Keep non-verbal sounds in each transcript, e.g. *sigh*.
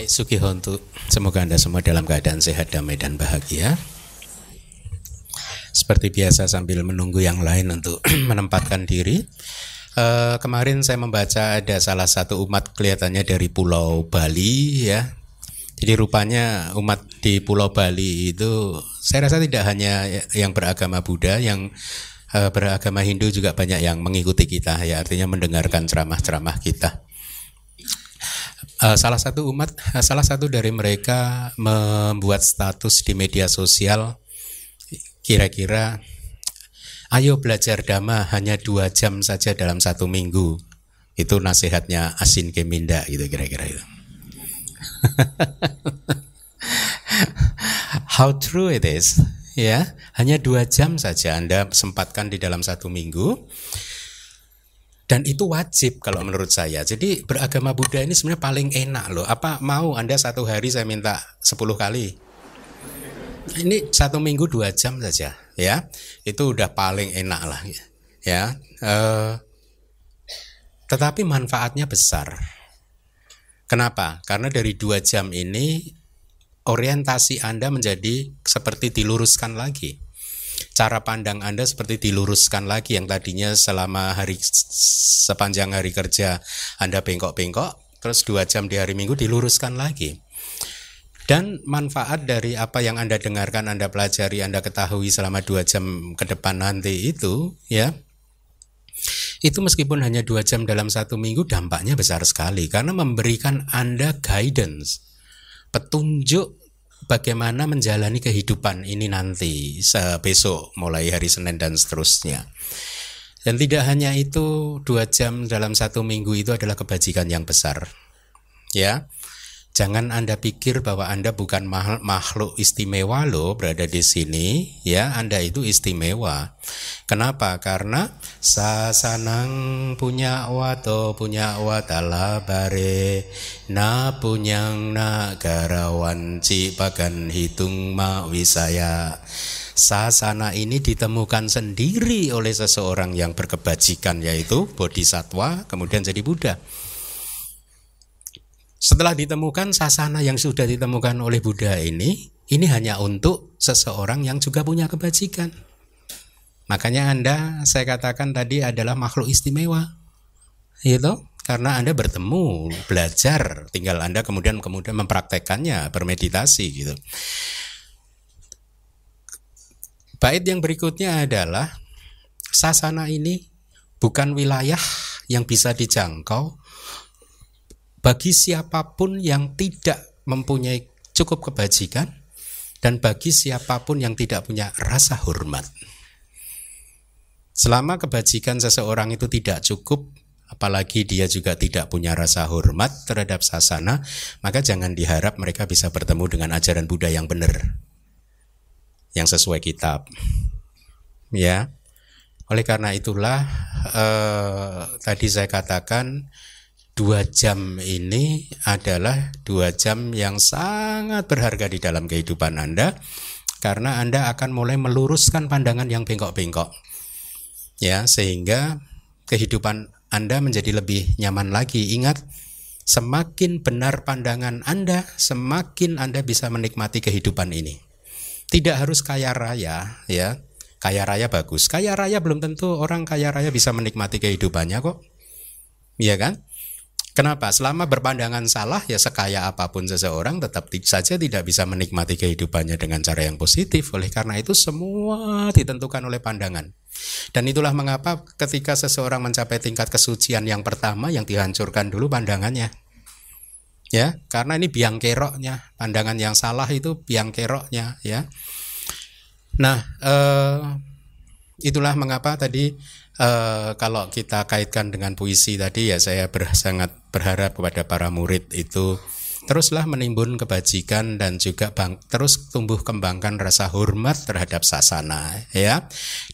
Baik, Sugihontu. Semoga Anda semua dalam keadaan sehat, damai, dan bahagia. Seperti biasa sambil menunggu yang lain untuk *clears throat* menempatkan diri. Uh, kemarin saya membaca ada salah satu umat kelihatannya dari Pulau Bali ya. Jadi rupanya umat di Pulau Bali itu saya rasa tidak hanya yang beragama Buddha, yang uh, beragama Hindu juga banyak yang mengikuti kita ya, artinya mendengarkan ceramah-ceramah kita. Uh, salah satu umat, *laughs* salah satu dari mereka membuat status di media sosial, kira-kira, ayo belajar dhamma hanya dua jam saja dalam satu minggu. Itu nasihatnya Asin Keminda gitu kira-kira itu. *laughs* How true it is, ya? Hanya dua jam saja Anda sempatkan di dalam satu minggu dan itu wajib kalau menurut saya. Jadi beragama Buddha ini sebenarnya paling enak loh. Apa mau Anda satu hari saya minta 10 kali? Ini satu minggu dua jam saja ya. Itu udah paling enak lah ya. Uh, tetapi manfaatnya besar. Kenapa? Karena dari dua jam ini orientasi Anda menjadi seperti diluruskan lagi cara pandang Anda seperti diluruskan lagi yang tadinya selama hari sepanjang hari kerja Anda bengkok-bengkok, terus dua jam di hari Minggu diluruskan lagi. Dan manfaat dari apa yang Anda dengarkan, Anda pelajari, Anda ketahui selama dua jam ke depan nanti itu, ya, itu meskipun hanya dua jam dalam satu minggu dampaknya besar sekali karena memberikan Anda guidance, petunjuk bagaimana menjalani kehidupan ini nanti besok mulai hari Senin dan seterusnya. Dan tidak hanya itu dua jam dalam satu minggu itu adalah kebajikan yang besar. Ya, Jangan Anda pikir bahwa Anda bukan makhluk istimewa loh berada di sini, ya Anda itu istimewa. Kenapa? Karena sasanang punya wato punya watala bare na punyang nagarawan cipagan hitung ma wisaya. Sasana ini ditemukan sendiri oleh seseorang yang berkebajikan yaitu bodhisatwa kemudian jadi Buddha. Setelah ditemukan sasana yang sudah ditemukan oleh Buddha ini, ini hanya untuk seseorang yang juga punya kebajikan. Makanya Anda, saya katakan tadi adalah makhluk istimewa. Gitu? Karena Anda bertemu, belajar, tinggal Anda kemudian kemudian mempraktekannya, bermeditasi gitu. Bait yang berikutnya adalah sasana ini bukan wilayah yang bisa dijangkau bagi siapa pun yang tidak mempunyai cukup kebajikan dan bagi siapa pun yang tidak punya rasa hormat. Selama kebajikan seseorang itu tidak cukup, apalagi dia juga tidak punya rasa hormat terhadap sasana, maka jangan diharap mereka bisa bertemu dengan ajaran Buddha yang benar, yang sesuai kitab. Ya, oleh karena itulah eh, tadi saya katakan dua jam ini adalah dua jam yang sangat berharga di dalam kehidupan Anda karena Anda akan mulai meluruskan pandangan yang bengkok-bengkok. Ya, sehingga kehidupan Anda menjadi lebih nyaman lagi. Ingat, semakin benar pandangan Anda, semakin Anda bisa menikmati kehidupan ini. Tidak harus kaya raya, ya. Kaya raya bagus. Kaya raya belum tentu orang kaya raya bisa menikmati kehidupannya kok. Iya kan? Kenapa? Selama berpandangan salah ya sekaya apa pun seseorang tetap saja tidak bisa menikmati kehidupannya dengan cara yang positif. Oleh karena itu semua ditentukan oleh pandangan. Dan itulah mengapa ketika seseorang mencapai tingkat kesucian yang pertama yang dihancurkan dulu pandangannya. Ya, karena ini biang keroknya, pandangan yang salah itu biang keroknya ya. Nah, eh, itulah mengapa tadi Uh, kalau kita kaitkan dengan puisi tadi ya saya sangat berharap kepada para murid itu teruslah menimbun kebajikan dan juga bang, terus tumbuh kembangkan rasa hormat terhadap sasana ya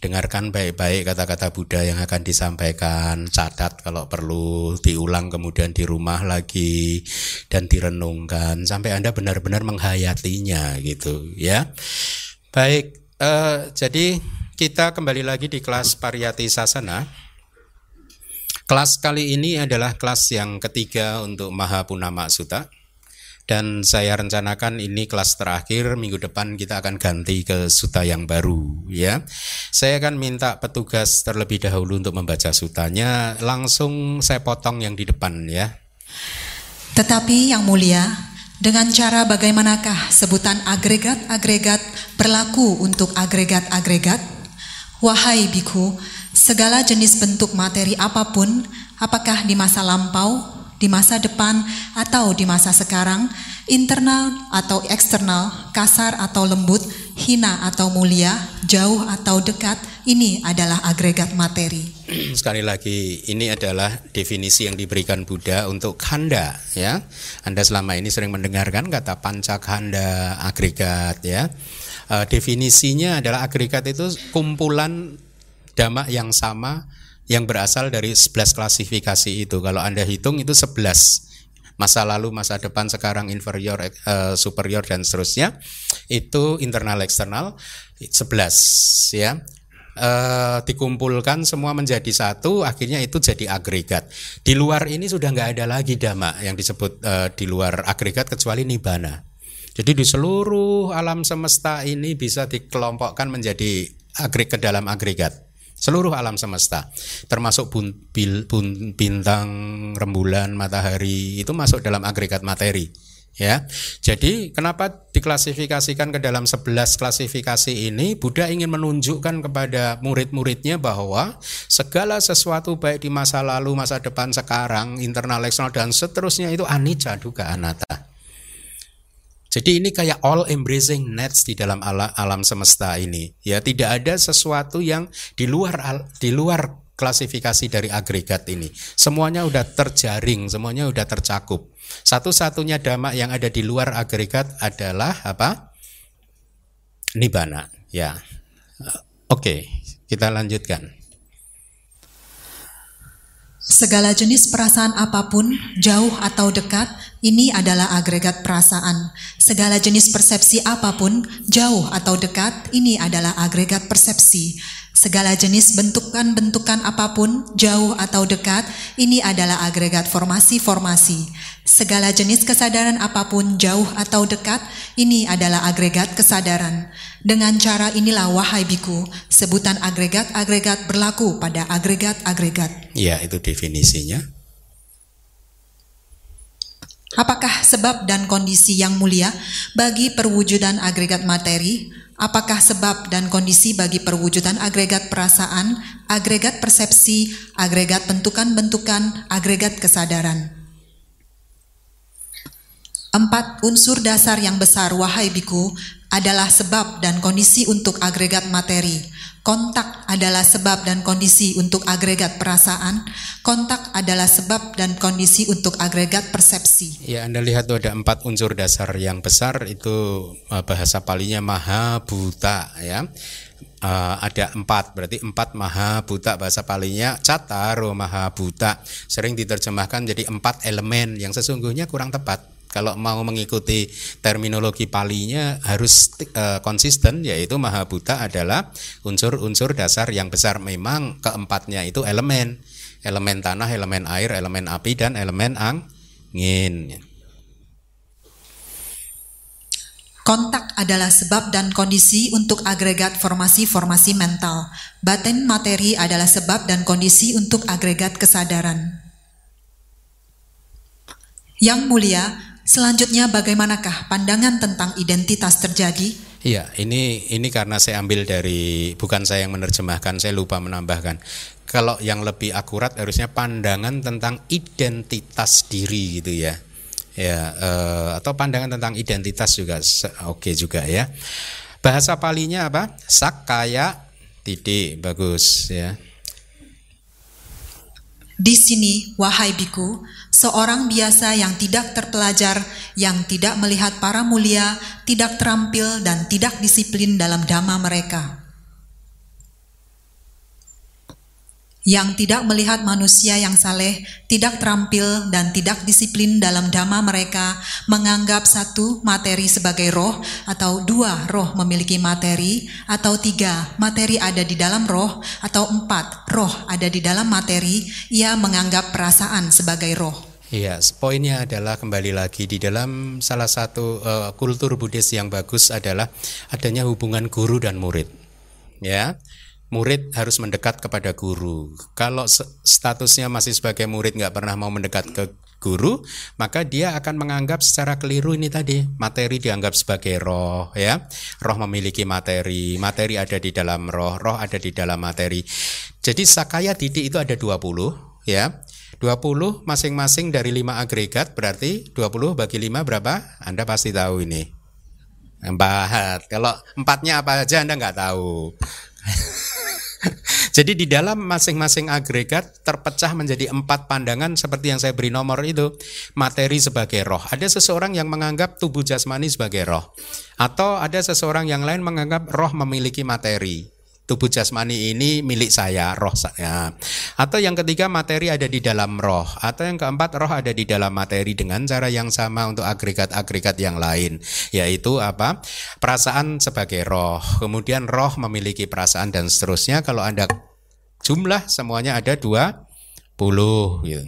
dengarkan baik-baik kata-kata Buddha yang akan disampaikan catat kalau perlu diulang kemudian di rumah lagi dan direnungkan sampai anda benar-benar menghayatinya gitu ya baik uh, jadi kita kembali lagi di kelas Pariyati Sasana. Kelas kali ini adalah kelas yang ketiga untuk Mahapunama Sutta. dan saya rencanakan ini kelas terakhir minggu depan kita akan ganti ke suta yang baru ya. Saya akan minta petugas terlebih dahulu untuk membaca sutanya, langsung saya potong yang di depan ya. Tetapi yang mulia, dengan cara bagaimanakah sebutan agregat-agregat berlaku untuk agregat-agregat? Wahai biku, segala jenis bentuk materi apa pun, apakah di masa lampau, di masa depan atau di masa sekarang, internal atau eksternal, kasar atau lembut, hina atau mulia, jauh atau dekat, ini adalah agregat materi. *clears throat* Sekali lagi, ini adalah definisi yang diberikan Buddha untuk khanda ya. Anda selama ini sering mendengarkan kata pancakanda, agregat ya. Uh, definisinya adalah agregat itu kumpulan dhamma yang sama yang berasal dari 11 klasifikasi itu. Kalau Anda hitung itu 11. Masa lalu, masa depan, sekarang inferior, uh, superior dan seterusnya. Itu internal eksternal 11 ya. Uh, dikumpulkan semua menjadi satu, akhirnya itu jadi agregat. Di luar ini sudah nggak ada lagi dhamma yang disebut uh, di luar agregat kecuali nibbana. Jadi di seluruh alam semesta ini bisa dikelompokkan menjadi agregat dalam agregat seluruh alam semesta termasuk bun, bil, bun, bintang rembulan matahari itu masuk dalam agregat materi ya. Jadi kenapa diklasifikasikan ke dalam 11 klasifikasi ini? Buddha ingin menunjukkan kepada murid-muridnya bahwa segala sesuatu baik di masa lalu masa depan sekarang internal eksternal dan seterusnya itu anicca duga anatta jadi ini kayak all embracing nets di dalam alam, alam semesta ini. Ya, tidak ada sesuatu yang di luar di luar klasifikasi dari agregat ini. Semuanya udah terjaring, semuanya udah tercakup. Satu-satunya dhamma yang ada di luar agregat adalah apa? Nibbana, ya. Oke, kita lanjutkan. Segala jenis perasaan apa pun, jauh atau dekat, ini adalah agregat perasaan. Segala jenis persepsi apa pun, jauh atau dekat, ini adalah agregat persepsi. Segala jenis bentukan-bentukan apa pun, jauh atau dekat, ini adalah agregat formasi-formasi. Segala jenis kesadaran apa pun, jauh atau dekat, ini adalah agregat kesadaran. Dengan cara inilah wahai biku, sebutan agregat-agregat berlaku pada agregat-agregat. Ya, itu definisinya. Apakah sebab dan kondisi yang mulia bagi perwujudan agregat materi? Apakah sebab dan kondisi bagi perwujudan agregat perasaan, agregat persepsi, agregat bentukan-bentukan, agregat kesadaran? Empat unsur dasar yang besar, wahai biku, adalah sebab dan kondisi untuk agregat materi. Kontak adalah sebab dan kondisi untuk agregat perasaan. Kontak adalah sebab dan kondisi untuk agregat persepsi. Ya, Anda lihat tuh ada empat unsur dasar yang besar itu eh, bahasa palinya maha buta ya. Uh, ada empat berarti empat maha buta bahasa palinya cataro maha buta sering diterjemahkan jadi empat elemen yang sesungguhnya kurang tepat kalau mau mengikuti terminologi palinya harus uh, konsisten yaitu maha buta adalah unsur-unsur dasar yang besar memang keempatnya itu elemen elemen tanah elemen air elemen api dan elemen angin Kontak adalah sebab dan kondisi untuk agregat formasi-formasi mental. Batin materi adalah sebab dan kondisi untuk agregat kesadaran. Yang mulia, Selanjutnya bagaimanakah pandangan tentang identitas terjadi? Iya, ini ini karena saya ambil dari bukan saya yang menerjemahkan, saya lupa menambahkan. Kalau yang lebih akurat harusnya pandangan tentang identitas diri gitu ya. Ya, eh, atau pandangan tentang identitas juga oke okay juga ya. Bahasa palinya apa? Sakaya titik bagus ya. Di sini, wahai biku, seorang biasa yang tidak terpelajar, yang tidak melihat para mulia, tidak terampil dan tidak disiplin dalam dhamma mereka. Yang tidak melihat manusia yang saleh, tidak terampil dan tidak disiplin dalam dhamma mereka, menganggap satu materi sebagai roh, atau dua roh memiliki materi, atau tiga materi ada di dalam roh, atau empat roh ada di dalam materi, ia menganggap perasaan sebagai roh. Iya, poinnya adalah kembali lagi di dalam salah satu uh, kultur Buddhis yang bagus adalah adanya hubungan guru dan murid. Ya, murid harus mendekat kepada guru. Kalau statusnya masih sebagai murid nggak pernah mau mendekat ke guru, maka dia akan menganggap secara keliru ini tadi materi dianggap sebagai roh, ya. Roh memiliki materi, materi ada di dalam roh, roh ada di dalam materi. Jadi sakaya titik itu ada 20, ya 20 masing-masing dari 5 agregat berarti 20 bagi 5 berapa? Anda pasti tahu ini. Empat. Kalau empatnya apa aja Anda nggak tahu. *laughs* *laughs* Jadi di dalam masing-masing agregat terpecah menjadi empat pandangan seperti yang saya beri nomor itu. Materi sebagai roh. Ada seseorang yang menganggap tubuh jasmani sebagai roh. Atau ada seseorang yang lain menganggap roh memiliki materi tubuh jasmani ini milik saya, roh saya. Atau yang ketiga materi ada di dalam roh. Atau yang keempat roh ada di dalam materi dengan cara yang sama untuk agregat-agregat yang lain. Yaitu apa? Perasaan sebagai roh. Kemudian roh memiliki perasaan dan seterusnya. Kalau Anda jumlah semuanya ada dua puluh. Gitu.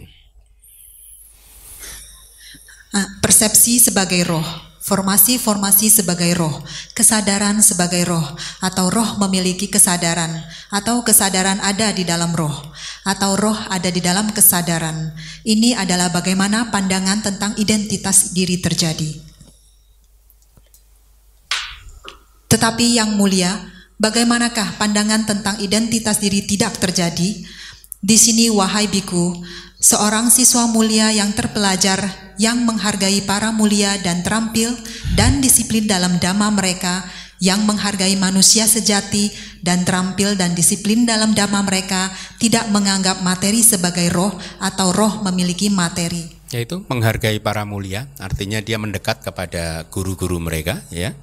Ah, persepsi sebagai roh formasi-formasi sebagai roh, kesadaran sebagai roh, atau roh memiliki kesadaran, atau kesadaran ada di dalam roh, atau roh ada di dalam kesadaran. Ini adalah bagaimana pandangan tentang identitas diri terjadi. Tetapi yang mulia, bagaimanakah pandangan tentang identitas diri tidak terjadi? Di sini, wahai biku, Seorang siswa mulia yang terpelajar, yang menghargai para mulia dan terampil dan disiplin dalam dhamma mereka, yang menghargai manusia sejati dan terampil dan disiplin dalam dhamma mereka, tidak menganggap materi sebagai roh atau roh memiliki materi. Yaitu menghargai para mulia, artinya dia mendekat kepada guru-guru mereka, ya.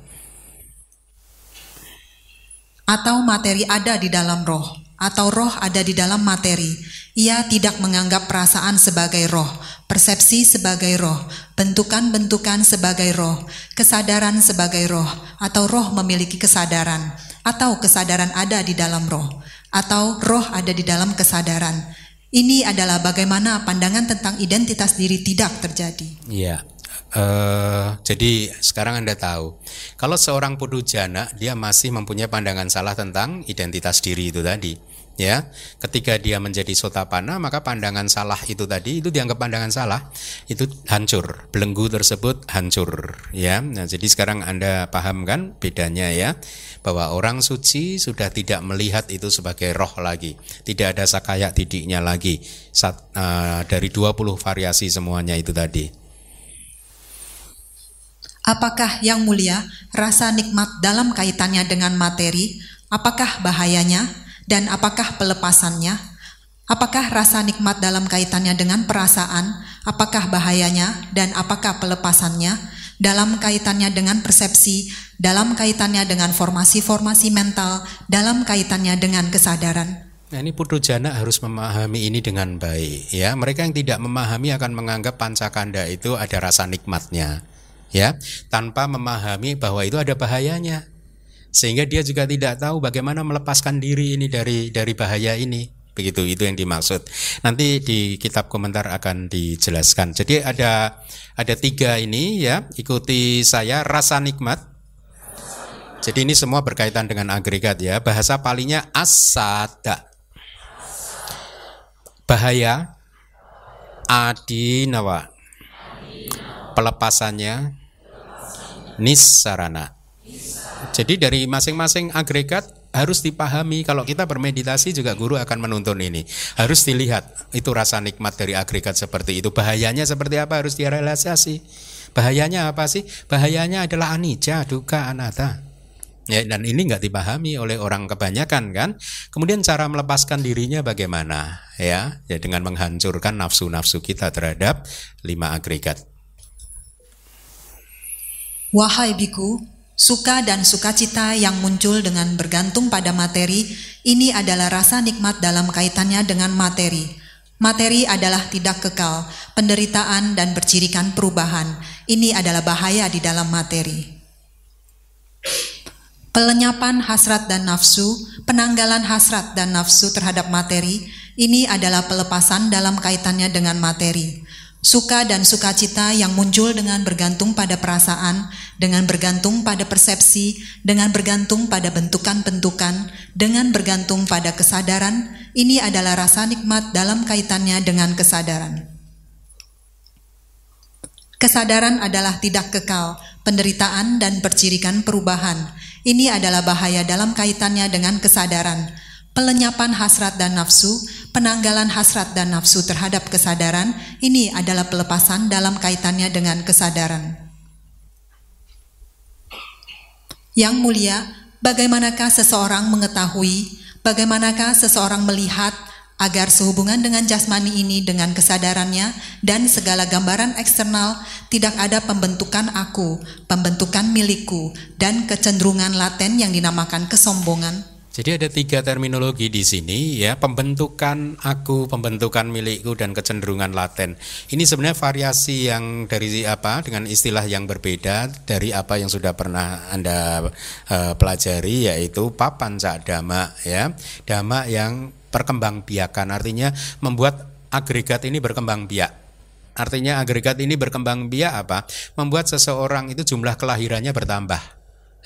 Atau materi ada di dalam roh, atau roh ada di dalam materi ia tidak menganggap perasaan sebagai roh, persepsi sebagai roh, bentukan-bentukan sebagai roh, kesadaran sebagai roh, atau roh memiliki kesadaran, atau kesadaran ada di dalam roh, atau roh ada di dalam kesadaran. Ini adalah bagaimana pandangan tentang identitas diri tidak terjadi. Iya. Uh, jadi sekarang Anda tahu, kalau seorang pudujana dia masih mempunyai pandangan salah tentang identitas diri itu tadi ya. Ketika dia menjadi sotapana maka pandangan salah itu tadi itu dianggap pandangan salah itu hancur belenggu tersebut hancur ya. Nah jadi sekarang anda paham kan bedanya ya bahwa orang suci sudah tidak melihat itu sebagai roh lagi tidak ada sakaya didiknya lagi Sat, uh, dari 20 variasi semuanya itu tadi Apakah yang mulia rasa nikmat dalam kaitannya dengan materi? Apakah bahayanya? Dan apakah pelepasannya? Apakah rasa nikmat dalam kaitannya dengan perasaan? Apakah bahayanya dan apakah pelepasannya? Dalam kaitannya dengan persepsi, dalam kaitannya dengan formasi-formasi mental, dalam kaitannya dengan kesadaran. Nah ini putu jana harus memahami ini dengan baik ya. Mereka yang tidak memahami akan menganggap pancakanda itu ada rasa nikmatnya ya, tanpa memahami bahwa itu ada bahayanya. Sehingga dia juga tidak tahu bagaimana melepaskan diri ini dari dari bahaya ini. Begitu itu yang dimaksud. Nanti di kitab komentar akan dijelaskan. Jadi ada ada tiga ini ya ikuti saya rasa nikmat. Jadi ini semua berkaitan dengan agregat ya. Bahasa palingnya asada. Bahaya adinawa. Pelepasannya nisarana. Jadi dari masing-masing agregat harus dipahami. Kalau kita bermeditasi juga guru akan menuntun ini. Harus dilihat itu rasa nikmat dari agregat seperti itu. Bahayanya seperti apa harus direalisasi? Bahayanya apa sih? Bahayanya adalah anicca duka anatta. Ya dan ini nggak dipahami oleh orang kebanyakan kan? Kemudian cara melepaskan dirinya bagaimana? Ya ya dengan menghancurkan nafsu-nafsu kita terhadap lima agregat wahai biku Suka dan sukacita yang muncul dengan bergantung pada materi, ini adalah rasa nikmat dalam kaitannya dengan materi. Materi adalah tidak kekal, penderitaan dan bercirikan perubahan. Ini adalah bahaya di dalam materi. Pelenyapan hasrat dan nafsu, penanggalan hasrat dan nafsu terhadap materi, ini adalah pelepasan dalam kaitannya dengan materi. Suka dan sukacita yang muncul dengan bergantung pada perasaan, dengan bergantung pada persepsi, dengan bergantung pada bentukan-bentukan, dengan bergantung pada kesadaran, ini adalah rasa nikmat dalam kaitannya dengan kesadaran. Kesadaran adalah tidak kekal, penderitaan dan percirikan perubahan. Ini adalah bahaya dalam kaitannya dengan kesadaran Pelenyapan hasrat dan nafsu, penanggalan hasrat dan nafsu terhadap kesadaran, ini adalah pelepasan dalam kaitannya dengan kesadaran. Yang mulia, bagaimanakah seseorang mengetahui, bagaimanakah seseorang melihat agar sehubungan dengan jasmani ini dengan kesadarannya dan segala gambaran eksternal tidak ada pembentukan aku, pembentukan milikku, dan kecenderungan laten yang dinamakan kesombongan? Jadi ada tiga terminologi di sini ya, pembentukan aku, pembentukan milikku dan kecenderungan laten. Ini sebenarnya variasi yang dari apa dengan istilah yang berbeda dari apa yang sudah pernah Anda uh, pelajari yaitu papan cak dama ya. Dama yang perkembang biakan artinya membuat agregat ini berkembang biak. Artinya agregat ini berkembang biak apa? Membuat seseorang itu jumlah kelahirannya bertambah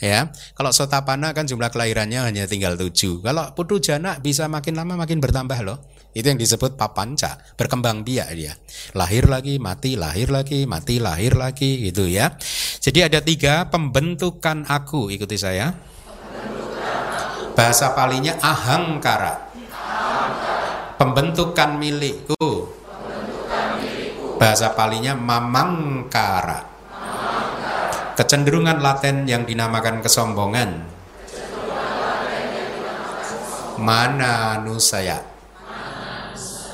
ya kalau sotapana kan jumlah kelahirannya hanya tinggal tujuh. Kalau putu jana bisa makin lama makin bertambah loh. Itu yang disebut papanca berkembang biak dia. Lahir lagi mati lahir lagi mati lahir lagi gitu ya. Jadi ada tiga pembentukan aku ikuti saya. Bahasa palinya ahangkara. Pembentukan milikku. Bahasa palinya mamangkara kecenderungan laten yang dinamakan kesombongan. Mana anusaya.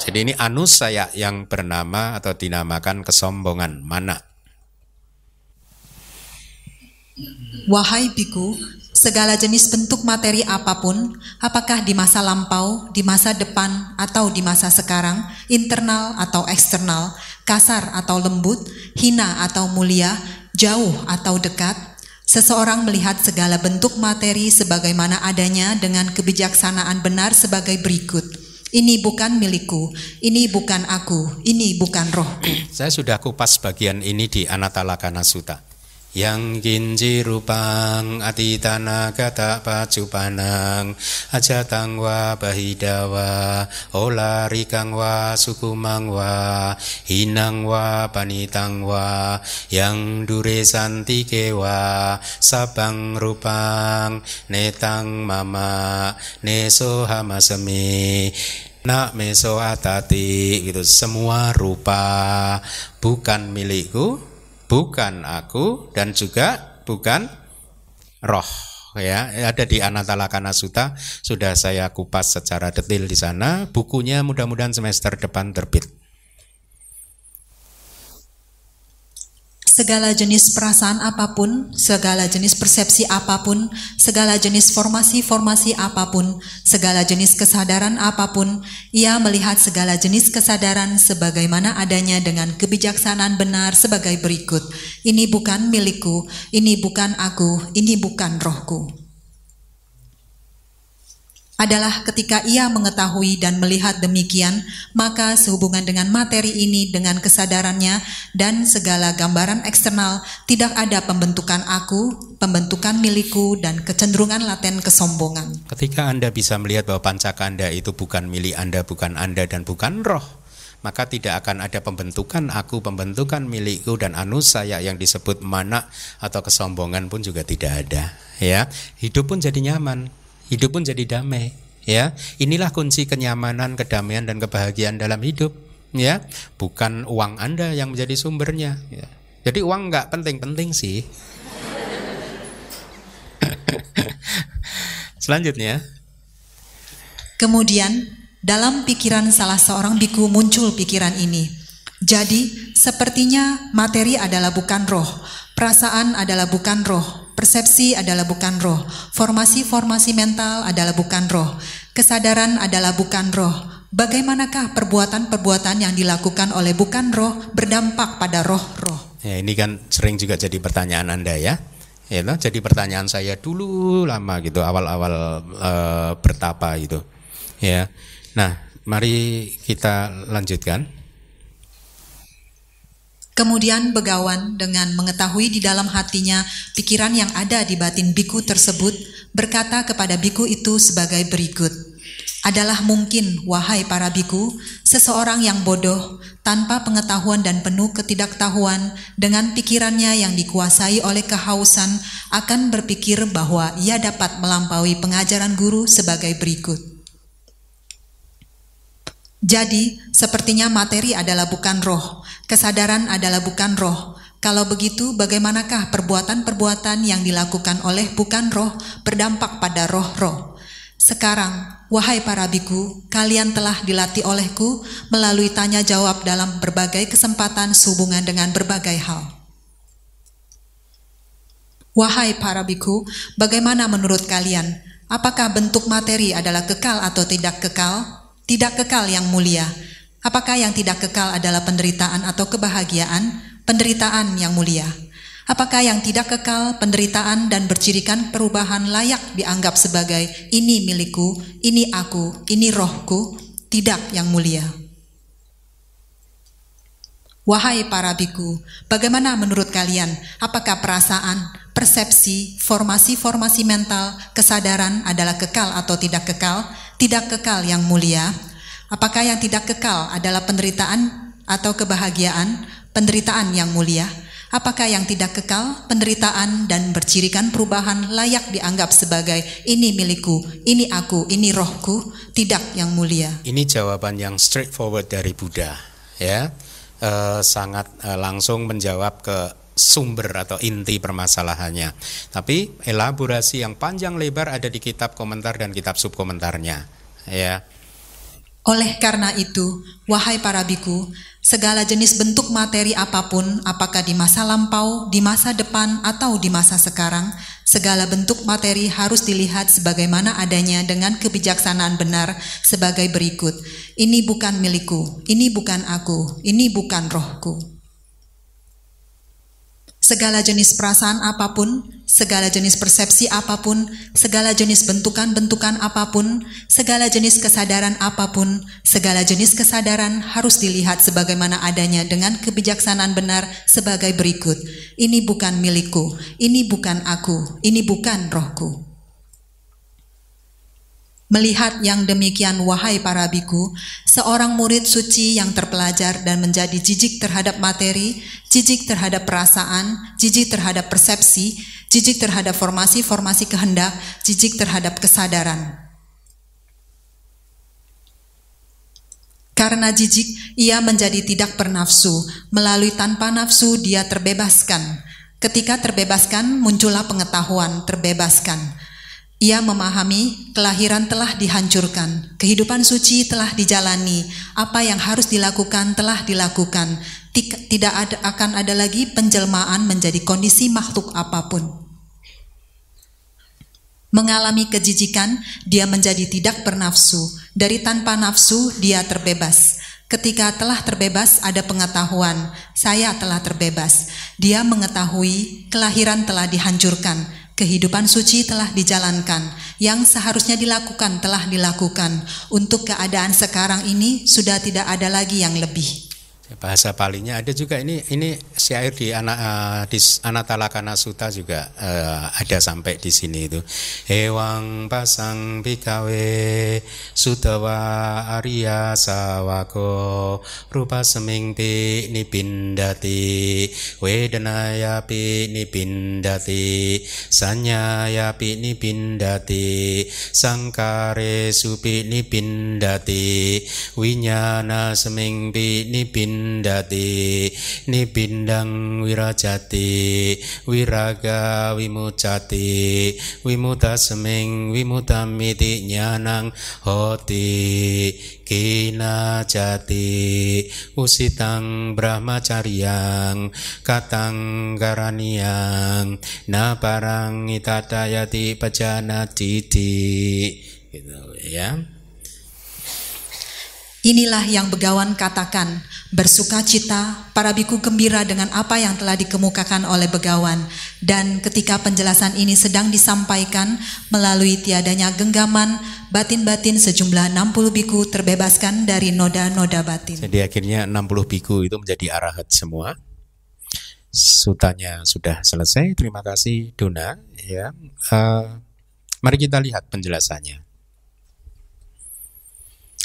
Jadi ini anusaya yang bernama atau dinamakan kesombongan. Mana? Wahai biku, segala jenis bentuk materi apa pun, apakah di masa lampau, di masa depan, atau di masa sekarang, internal atau eksternal, kasar atau lembut, hina atau mulia, jauh atau dekat, seseorang melihat segala bentuk materi sebagaimana adanya dengan kebijaksanaan benar sebagai berikut. Ini bukan milikku, ini bukan aku, ini bukan rohku. Saya sudah kupas bagian ini di Anatalakana Sutta. Yang ginji rupang atitana kata pacupanang. Ajatang wa bahidawa olarikang wa sukumang wa hinang wa panitang wa yang dure santike wa sabang rupang netang mama neso hamasemi nak meso atati gitu. Semua rupa bukan milikku bukan aku dan juga bukan roh ya. Ada di Anatalakana Sutta sudah saya kupas secara detail di sana. Bukunya mudah-mudahan semester depan terbit segala jenis perasaan apa pun, segala jenis persepsi apa pun, segala jenis formasi-formasi apa pun, segala jenis kesadaran apa pun, ia melihat segala jenis kesadaran sebagaimana adanya dengan kebijaksanaan benar sebagai berikut. Ini bukan milikku, ini bukan aku, ini bukan rohku adalah ketika ia mengetahui dan melihat demikian, maka sehubungan dengan materi ini dengan kesadarannya dan segala gambaran eksternal tidak ada pembentukan aku, pembentukan milikku dan kecenderungan laten kesombongan. Ketika Anda bisa melihat bahwa pancakanda itu bukan milik Anda, bukan Anda dan bukan roh, maka tidak akan ada pembentukan aku, pembentukan milikku dan anu saya yang disebut mana atau kesombongan pun juga tidak ada. Ya, hidup pun jadi nyaman hidup pun jadi damai ya. Inilah kunci kenyamanan kedamaian dan kebahagiaan dalam hidup ya. Bukan uang anda yang menjadi sumbernya ya. jadi uang nggak penting-penting sih. *laughs* Selanjutnya. Kemudian dalam pikiran salah seorang biku muncul pikiran ini. Jadi sepertinya materi adalah bukan roh perasaan adalah bukan roh Persepsi adalah bukan roh, formasi-formasi mental adalah bukan roh, kesadaran adalah bukan roh. Bagaimanakah perbuatan-perbuatan yang dilakukan oleh bukan roh berdampak pada roh-roh? Ya, ini kan sering juga jadi pertanyaan Anda ya. Ya, jadi pertanyaan saya dulu lama gitu, awal-awal e, bertapa itu. Ya. Nah, mari kita lanjutkan. Kemudian begawan dengan mengetahui di dalam hatinya pikiran yang ada di batin biku tersebut berkata kepada biku itu sebagai berikut. Adalah mungkin, wahai para biku, seseorang yang bodoh, tanpa pengetahuan dan penuh ketidaktahuan, dengan pikirannya yang dikuasai oleh kehausan, akan berpikir bahwa ia dapat melampaui pengajaran guru sebagai berikut. Jadi, sepertinya materi adalah bukan roh, Kesadaran adalah bukan roh. Kalau begitu, bagaimanakah perbuatan-perbuatan yang dilakukan oleh bukan roh berdampak pada roh-roh? Sekarang, wahai para biku, kalian telah dilatih olehku melalui tanya jawab dalam berbagai kesempatan sehubungan dengan berbagai hal. Wahai para biku, bagaimana menurut kalian? Apakah bentuk materi adalah kekal atau tidak kekal? Tidak kekal yang mulia. Apakah yang tidak kekal adalah penderitaan atau kebahagiaan? Penderitaan yang mulia. Apakah yang tidak kekal, penderitaan dan bercirikan perubahan layak dianggap sebagai ini milikku, ini aku, ini rohku? Tidak yang mulia. Wahai para biku, bagaimana menurut kalian? Apakah perasaan, persepsi, formasi-formasi mental, kesadaran adalah kekal atau tidak kekal? Tidak kekal yang mulia. Apakah yang tidak kekal adalah penderitaan atau kebahagiaan, penderitaan yang mulia? Apakah yang tidak kekal, penderitaan dan bercirikan perubahan layak dianggap sebagai ini milikku, ini aku, ini rohku, tidak yang mulia? Ini jawaban yang straightforward dari Buddha, ya, e, sangat e, langsung menjawab ke sumber atau inti permasalahannya. Tapi elaborasi yang panjang lebar ada di kitab komentar dan kitab subkomentarnya, ya. Oleh karena itu, wahai para biku, segala jenis bentuk materi apa pun, apakah di masa lampau, di masa depan, atau di masa sekarang, segala bentuk materi harus dilihat sebagaimana adanya dengan kebijaksanaan benar sebagai berikut. Ini bukan milikku, ini bukan aku, ini bukan rohku. Segala jenis perasaan apa pun, segala jenis persepsi apa pun, segala jenis bentukan-bentukan apa pun, segala jenis kesadaran apa pun, segala jenis kesadaran harus dilihat sebagaimana adanya dengan kebijaksanaan benar sebagai berikut. Ini bukan milikku, ini bukan aku, ini bukan rohku. Melihat yang demikian wahai para biku, seorang murid suci yang terpelajar dan menjadi jijik terhadap materi, jijik terhadap perasaan, jijik terhadap persepsi, jijik terhadap formasi-formasi kehendak, jijik terhadap kesadaran. Karena jijik, ia menjadi tidak bernafsu. Melalui tanpa nafsu, dia terbebaskan. Ketika terbebaskan, muncullah pengetahuan, terbebaskan. Ia memahami kelahiran telah dihancurkan, kehidupan suci telah dijalani, apa yang harus dilakukan telah dilakukan, tidak ada, akan ada lagi penjelmaan menjadi kondisi makhluk apa pun. Mengalami kejijikan, dia menjadi tidak bernafsu. Dari tanpa nafsu, dia terbebas. Ketika telah terbebas, ada pengetahuan, saya telah terbebas. Dia mengetahui kelahiran telah dihancurkan, Kehidupan suci telah dijalankan, yang seharusnya dilakukan telah dilakukan. Untuk keadaan sekarang ini sudah tidak ada lagi yang lebih bahasa palinya ada juga ini ini syair di anak uh, di Anatalakana Sutta juga uh, ada sampai di sini itu. Ewang pasang bikawe sutawa arya sawako rupa seming pi nipindati wedanaya pi nipindati sanyaya pi nipindati sangkare supi nipindati winyana seming pi nipindati nindati nibindang wirajati wiraga wimucati wimuta seming wimutamiti nyanang hoti kina jati usitang brahmacaryang katang garaniang na parang itatayati pajana titi gitu ya Inilah yang begawan katakan, bersuka cita, para biku gembira dengan apa yang telah dikemukakan oleh begawan. Dan ketika penjelasan ini sedang disampaikan melalui tiadanya genggaman, batin-batin sejumlah 60 biku terbebaskan dari noda-noda batin. Jadi akhirnya 60 biku itu menjadi arahat semua. Sutanya sudah selesai. Terima kasih Dona. Ya, uh, mari kita lihat penjelasannya.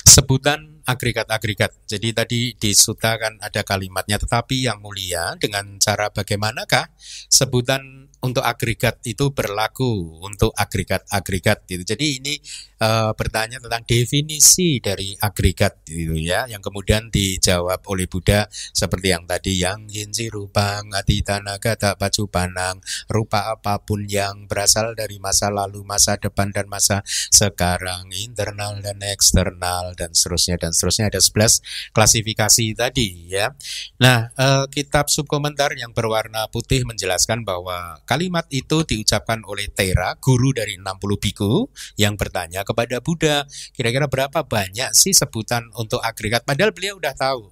Sebutan agregat-agregat. Jadi tadi di suta kan ada kalimatnya, tetapi yang mulia dengan cara bagaimanakah sebutan untuk agregat itu berlaku untuk agregat-agregat gitu. Jadi ini uh, bertanya tentang definisi dari agregat gitu ya, yang kemudian dijawab oleh Buddha seperti yang tadi yang yinji rupa ngati tanaga tak baju panang rupa apa pun yang berasal dari masa lalu, masa depan dan masa sekarang, internal dan eksternal dan seterusnya dan seterusnya ada 11 klasifikasi tadi ya. Nah, uh, kitab subkomentar yang berwarna putih menjelaskan bahwa Kalimat itu diucapkan oleh Tera, guru dari 60 biku, yang bertanya kepada Buddha, kira-kira berapa banyak sih sebutan untuk agregat? Padahal beliau udah tahu.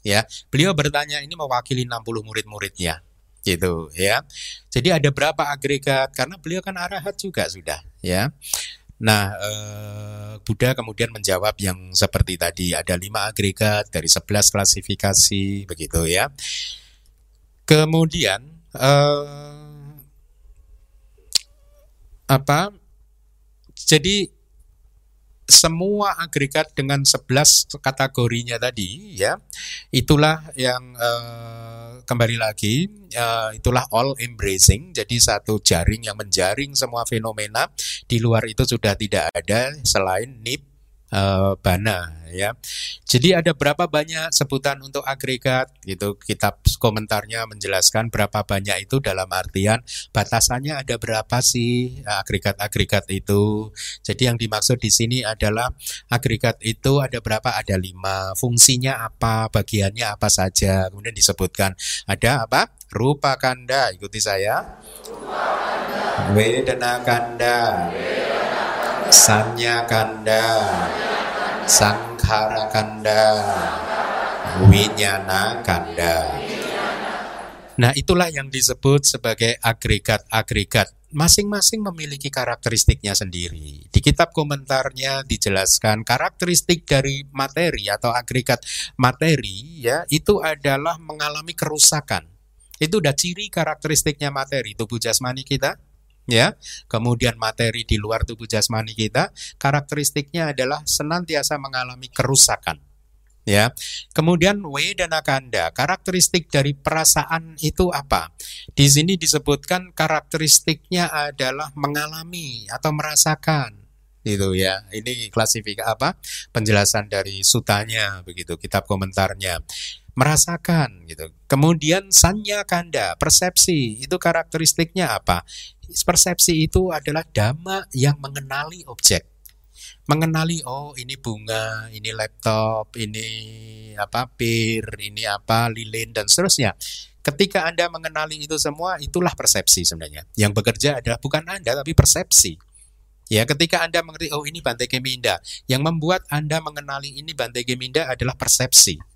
Ya, beliau bertanya ini mewakili 60 murid-muridnya gitu ya. Jadi ada berapa agregat karena beliau kan arahat juga sudah ya. Nah, eh, Buddha kemudian menjawab yang seperti tadi ada lima agregat dari 11 klasifikasi begitu ya. Kemudian eh, apa jadi semua agregat dengan 11 kategorinya tadi ya itulah yang uh, kembali lagi uh, itulah all embracing jadi satu jaring yang menjaring semua fenomena di luar itu sudah tidak ada selain nip uh, bana ya. Jadi ada berapa banyak sebutan untuk agregat gitu. Kitab komentarnya menjelaskan berapa banyak itu dalam artian batasannya ada berapa sih agregat-agregat itu. Jadi yang dimaksud di sini adalah agregat itu ada berapa? Ada lima. Fungsinya apa? Bagiannya apa saja? Kemudian disebutkan ada apa? Rupa kanda. Ikuti saya. Wedana kanda. Sanya kanda. Sangkara kanda, winyana kanda. Nah, itulah yang disebut sebagai agregat-agregat. Masing-masing memiliki karakteristiknya sendiri. Di kitab komentarnya dijelaskan karakteristik dari materi atau agregat materi ya itu adalah mengalami kerusakan. Itu udah ciri karakteristiknya materi tubuh jasmani kita ya. Kemudian materi di luar tubuh jasmani kita, karakteristiknya adalah senantiasa mengalami kerusakan. Ya. Kemudian dan akanda, karakteristik dari perasaan itu apa? Di sini disebutkan karakteristiknya adalah mengalami atau merasakan itu ya. Ini klasifikasi apa? Penjelasan dari sutanya begitu, kitab komentarnya merasakan gitu. Kemudian sanya kanda, persepsi, itu karakteristiknya apa? persepsi itu adalah dhamma yang mengenali objek. Mengenali oh ini bunga, ini laptop, ini apa pir, ini apa lilin dan seterusnya. Ketika Anda mengenali itu semua, itulah persepsi sebenarnya. Yang bekerja adalah bukan Anda tapi persepsi. Ya, ketika Anda mengerti oh ini Bante Keminda, yang membuat Anda mengenali ini Bante Keminda adalah persepsi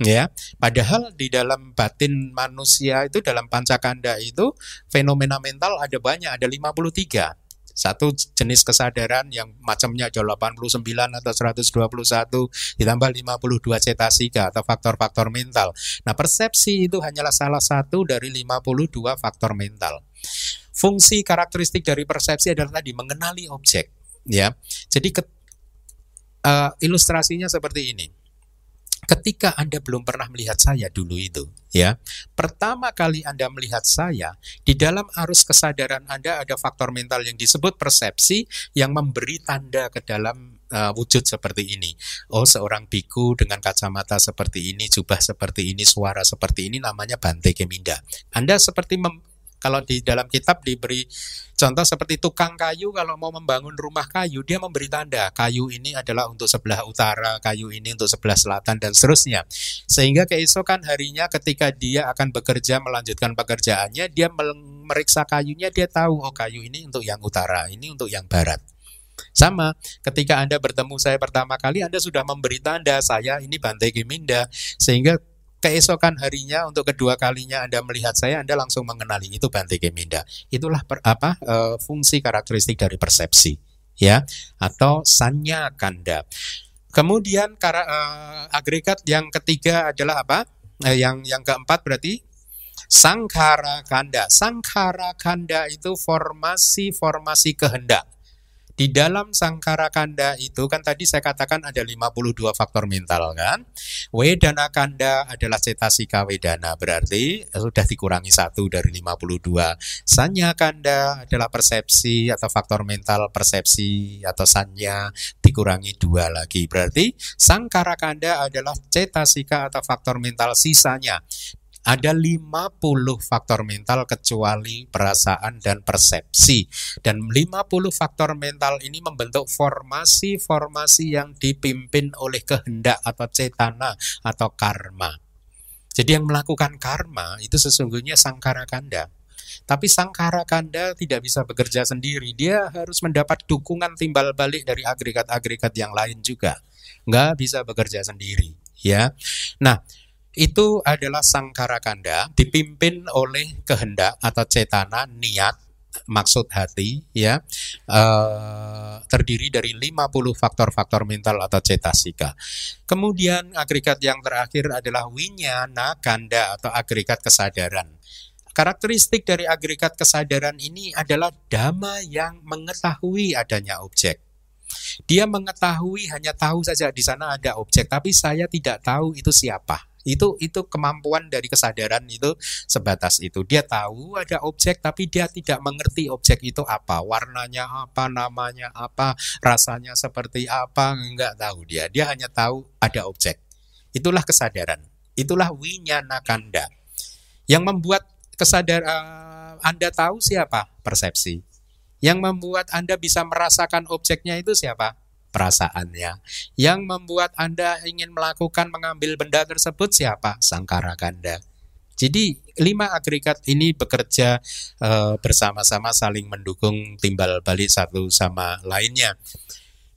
ya padahal di dalam batin manusia itu dalam pancakanda itu fenomena mental ada banyak ada 53 satu jenis kesadaran yang macamnya ada 89 atau 121 ditambah 52 cetasika atau faktor-faktor mental. Nah, persepsi itu hanyalah salah satu dari 52 faktor mental. Fungsi karakteristik dari persepsi adalah tadi mengenali objek, ya. Jadi ke, uh, ilustrasinya seperti ini ketika Anda belum pernah melihat saya dulu itu, ya. Pertama kali Anda melihat saya, di dalam arus kesadaran Anda ada faktor mental yang disebut persepsi yang memberi tanda ke dalam uh, wujud seperti ini. Oh, seorang biku dengan kacamata seperti ini, jubah seperti ini, suara seperti ini namanya Bante Keminda. Anda seperti kalau di dalam kitab diberi contoh seperti tukang kayu kalau mau membangun rumah kayu dia memberi tanda kayu ini adalah untuk sebelah utara, kayu ini untuk sebelah selatan dan seterusnya. Sehingga keesokan harinya ketika dia akan bekerja melanjutkan pekerjaannya dia memeriksa kayunya dia tahu oh kayu ini untuk yang utara, ini untuk yang barat. Sama, ketika Anda bertemu saya pertama kali, Anda sudah memberi tanda saya ini Bante Giminda, sehingga keesokan harinya untuk kedua kalinya Anda melihat saya, Anda langsung mengenali itu Bante Geminda. Itulah per, apa e, fungsi karakteristik dari persepsi, ya, atau sanya kanda. Kemudian kara, e, agregat yang ketiga adalah apa? E, yang yang keempat berarti Sangkara kanda. Sangkara kanda itu formasi-formasi kehendak. Di dalam sangkara kanda itu kan tadi saya katakan ada 52 faktor mental kan. Wedana kanda adalah cetasika wedana berarti sudah dikurangi satu dari 52. Sanya kanda adalah persepsi atau faktor mental persepsi atau sanya dikurangi dua lagi. Berarti sangkara kanda adalah cetasika atau faktor mental sisanya ada 50 faktor mental kecuali perasaan dan persepsi. Dan 50 faktor mental ini membentuk formasi-formasi yang dipimpin oleh kehendak atau cetana atau karma. Jadi yang melakukan karma itu sesungguhnya sangkara kanda. Tapi sangkara kanda tidak bisa bekerja sendiri. Dia harus mendapat dukungan timbal balik dari agregat-agregat yang lain juga. Nggak bisa bekerja sendiri. ya. Nah, itu adalah sangkara kanda dipimpin oleh kehendak atau cetana niat maksud hati ya uh, terdiri dari 50 faktor-faktor mental atau cetasika. Kemudian agregat yang terakhir adalah winyana kanda atau agregat kesadaran. Karakteristik dari agregat kesadaran ini adalah dhamma yang mengetahui adanya objek. Dia mengetahui hanya tahu saja di sana ada objek, tapi saya tidak tahu itu siapa itu itu kemampuan dari kesadaran itu sebatas itu. Dia tahu ada objek tapi dia tidak mengerti objek itu apa, warnanya apa, namanya apa, rasanya seperti apa, enggak tahu dia. Dia hanya tahu ada objek. Itulah kesadaran. Itulah winyana kanda. Yang membuat kesadaran uh, Anda tahu siapa? Persepsi. Yang membuat Anda bisa merasakan objeknya itu siapa? Perasaannya. Yang membuat Anda ingin melakukan mengambil benda tersebut siapa? Sangkara Kanda. Jadi lima agregat ini bekerja uh, bersama-sama saling mendukung timbal balik satu sama lainnya.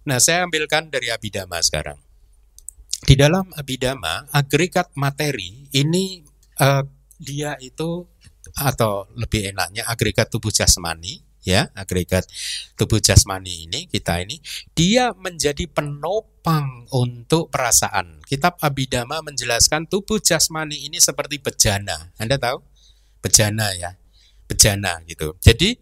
Nah, saya ambilkan dari Abhidhamma sekarang. Di dalam Abhidhamma, agregat materi ini uh, dia itu atau lebih enaknya agregat tubuh jasmani ya agregat tubuh jasmani ini kita ini dia menjadi penopang untuk perasaan. Kitab Abhidhamma menjelaskan tubuh jasmani ini seperti bejana. Anda tahu? Bejana ya. Bejana gitu. Jadi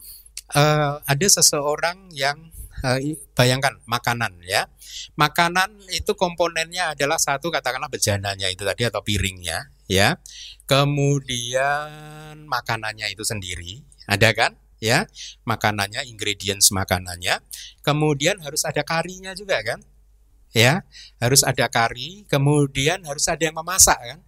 uh, ada seseorang yang uh, bayangkan makanan ya. Makanan itu komponennya adalah satu katakanlah bejananya itu tadi atau piringnya ya. Kemudian makanannya itu sendiri, ada kan? Ya makanannya ingredients makanannya. Kemudian harus ada karinya juga kan ya. Harus ada kari kemudian harus ada yang memasak kan.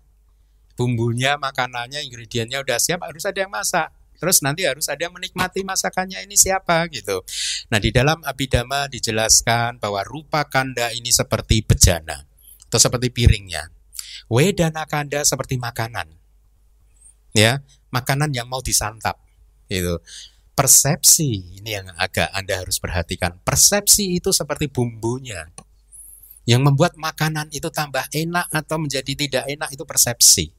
Bumbunya makanannya ingredientnya udah siap harus ada yang masak. Terus nanti harus ada yang menikmati masakannya ini siapa gitu. Nah di dalam abidama dijelaskan bahwa rupa kanda ini seperti bejana atau seperti piringnya. Wedana kanda seperti makanan ya. Makanan yang mau disantap itu persepsi ini yang agak Anda harus perhatikan. Persepsi itu seperti bumbunya. Yang membuat makanan itu tambah enak atau menjadi tidak enak itu persepsi.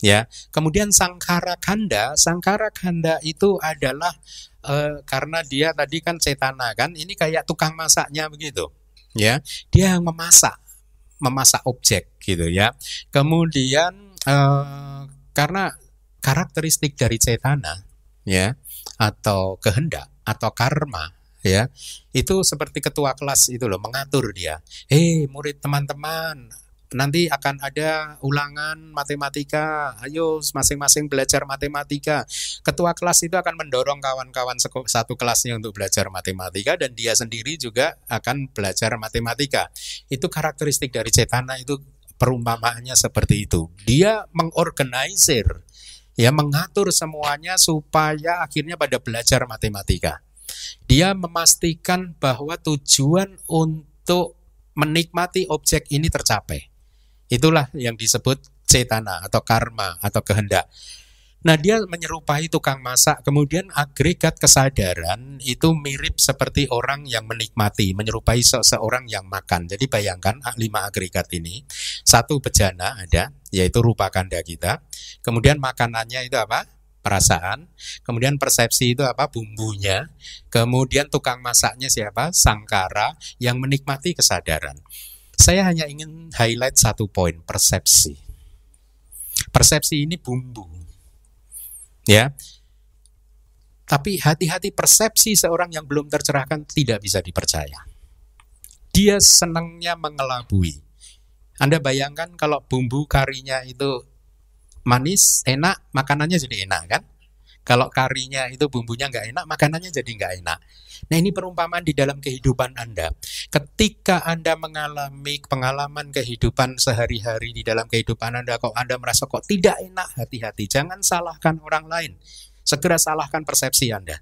Ya. Kemudian sangkara kanda, sangkara kanda itu adalah e, karena dia tadi kan cetana kan, ini kayak tukang masaknya begitu. Ya. Dia yang memasak, memasak objek gitu ya. Kemudian e, karena karakteristik dari cetana ya atau kehendak atau karma ya. Itu seperti ketua kelas itu loh mengatur dia. Hei murid teman-teman nanti akan ada ulangan matematika. Ayo masing-masing belajar matematika. Ketua kelas itu akan mendorong kawan-kawan satu kelasnya untuk belajar matematika dan dia sendiri juga akan belajar matematika. Itu karakteristik dari cetana itu perumpamaannya seperti itu. Dia mengorganisir ya mengatur semuanya supaya akhirnya pada belajar matematika. Dia memastikan bahwa tujuan untuk menikmati objek ini tercapai. Itulah yang disebut cetana atau karma atau kehendak. Nah, dia menyerupai tukang masak. Kemudian agregat kesadaran itu mirip seperti orang yang menikmati, menyerupai seseorang yang makan. Jadi bayangkan ah, lima agregat ini, satu bejana ada, yaitu rupa kanda kita. Kemudian makanannya itu apa? Perasaan. Kemudian persepsi itu apa? Bumbunya. Kemudian tukang masaknya siapa? Sangkara yang menikmati kesadaran. Saya hanya ingin highlight satu poin, persepsi. Persepsi ini bumbu Ya. Tapi hati-hati persepsi seorang yang belum tercerahkan tidak bisa dipercaya. Dia senangnya mengelabui. Anda bayangkan kalau bumbu karinya itu manis, enak, makanannya jadi enak kan? Kalau karinya itu bumbunya nggak enak, makanannya jadi nggak enak. Nah ini perumpamaan di dalam kehidupan Anda. Ketika Anda mengalami pengalaman kehidupan sehari-hari di dalam kehidupan Anda, kok Anda merasa kok tidak enak, hati-hati. Jangan salahkan orang lain. Segera salahkan persepsi Anda.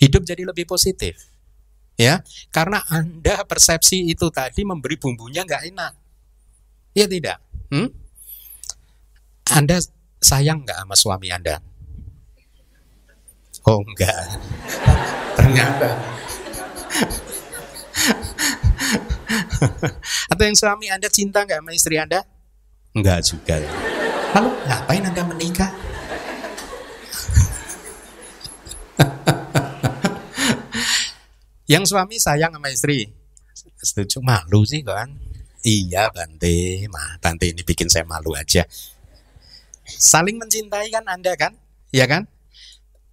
Hidup jadi lebih positif. Ya, karena Anda persepsi itu tadi memberi bumbunya nggak enak. Ya tidak? Hmm? Anda sayang nggak sama suami Anda? Oh enggak. Ternyata. Atau yang suami Anda cinta nggak sama istri Anda? Enggak juga. Lalu ngapain Anda menikah? Yang suami sayang sama istri. Setuju malu sih kan? Iya Bante, mah Bante ini bikin saya malu aja. Saling mencintai kan Anda kan? Ya kan?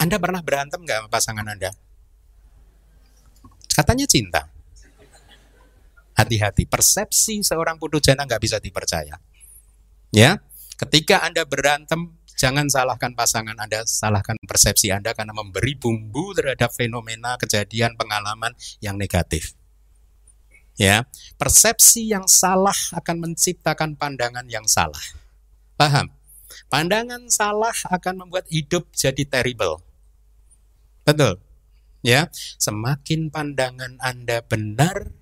Anda pernah berantem nggak sama pasangan Anda? Katanya cinta. Hati-hati, persepsi seorang putu jana nggak bisa dipercaya. Ya, ketika Anda berantem, Jangan salahkan pasangan Anda, salahkan persepsi Anda karena memberi bumbu terhadap fenomena, kejadian, pengalaman yang negatif. Ya, persepsi yang salah akan menciptakan pandangan yang salah. Paham? Pandangan salah akan membuat hidup jadi terrible. Betul? Ya, semakin pandangan Anda benar,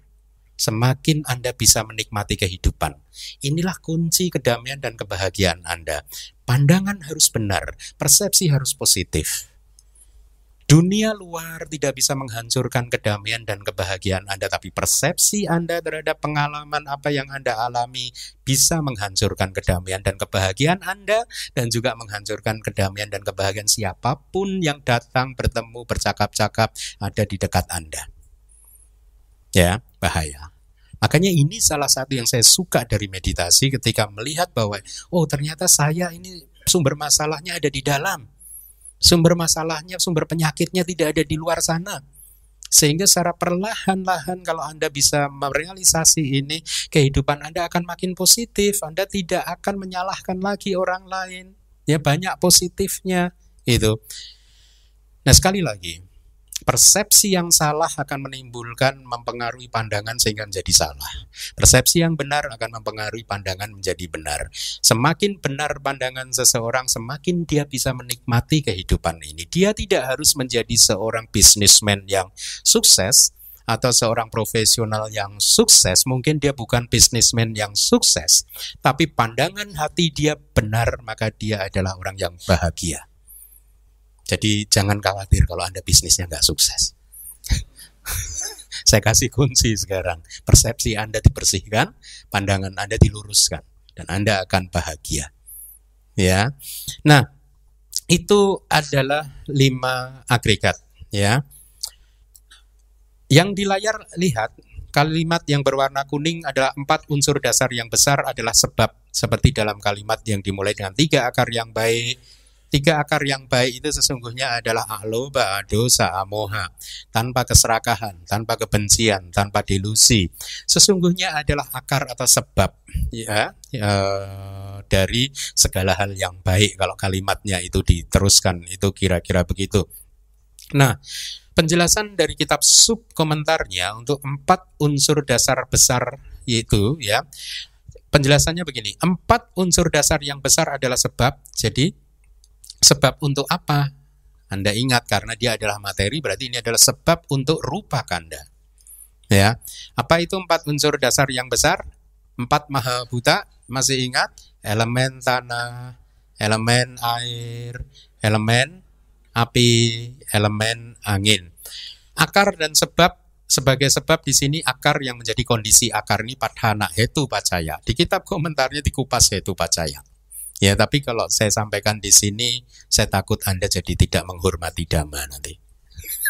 semakin Anda bisa menikmati kehidupan. Inilah kunci kedamaian dan kebahagiaan Anda. Pandangan harus benar, persepsi harus positif. Dunia luar tidak bisa menghancurkan kedamaian dan kebahagiaan Anda, tapi persepsi Anda terhadap pengalaman apa yang Anda alami bisa menghancurkan kedamaian dan kebahagiaan Anda, dan juga menghancurkan kedamaian dan kebahagiaan siapa pun yang datang bertemu bercakap-cakap ada di dekat Anda. Ya, bahaya. Makanya ini salah satu yang saya suka dari meditasi ketika melihat bahwa oh ternyata saya ini sumber masalahnya ada di dalam. Sumber masalahnya, sumber penyakitnya tidak ada di luar sana. Sehingga secara perlahan-lahan kalau Anda bisa merealisasi ini, kehidupan Anda akan makin positif. Anda tidak akan menyalahkan lagi orang lain. Ya banyak positifnya itu. Nah, sekali lagi, Persepsi yang salah akan menimbulkan mempengaruhi pandangan sehingga menjadi salah. Persepsi yang benar akan mempengaruhi pandangan menjadi benar. Semakin benar pandangan seseorang, semakin dia bisa menikmati kehidupan ini. Dia tidak harus menjadi seorang bisnismen yang sukses atau seorang profesional yang sukses. Mungkin dia bukan bisnismen yang sukses, tapi pandangan hati dia benar, maka dia adalah orang yang bahagia. Jadi jangan khawatir kalau Anda bisnisnya nggak sukses. *laughs* Saya kasih kunci sekarang. Persepsi Anda dibersihkan, pandangan Anda diluruskan, dan Anda akan bahagia. Ya, nah itu adalah lima agregat. Ya, yang di layar lihat kalimat yang berwarna kuning adalah empat unsur dasar yang besar adalah sebab seperti dalam kalimat yang dimulai dengan tiga akar yang baik, Tiga akar yang baik itu sesungguhnya adalah aloba, dosa, amoha. Tanpa keserakahan, tanpa kebencian, tanpa delusi. Sesungguhnya adalah akar atau sebab ya, ya dari segala hal yang baik. Kalau kalimatnya itu diteruskan, itu kira-kira begitu. Nah, penjelasan dari kitab sub komentarnya untuk empat unsur dasar besar yaitu ya penjelasannya begini empat unsur dasar yang besar adalah sebab jadi Sebab untuk apa? Anda ingat karena dia adalah materi berarti ini adalah sebab untuk rupa kanda. Ya. Apa itu empat unsur dasar yang besar? Empat maha buta, masih ingat? Elemen tanah, elemen air, elemen api, elemen angin. Akar dan sebab sebagai sebab di sini akar yang menjadi kondisi akar ini padhana hetu pacaya. Di kitab komentarnya dikupas hetu pacaya. Ya, tapi kalau saya sampaikan di sini, saya takut Anda jadi tidak menghormati dhamma nanti.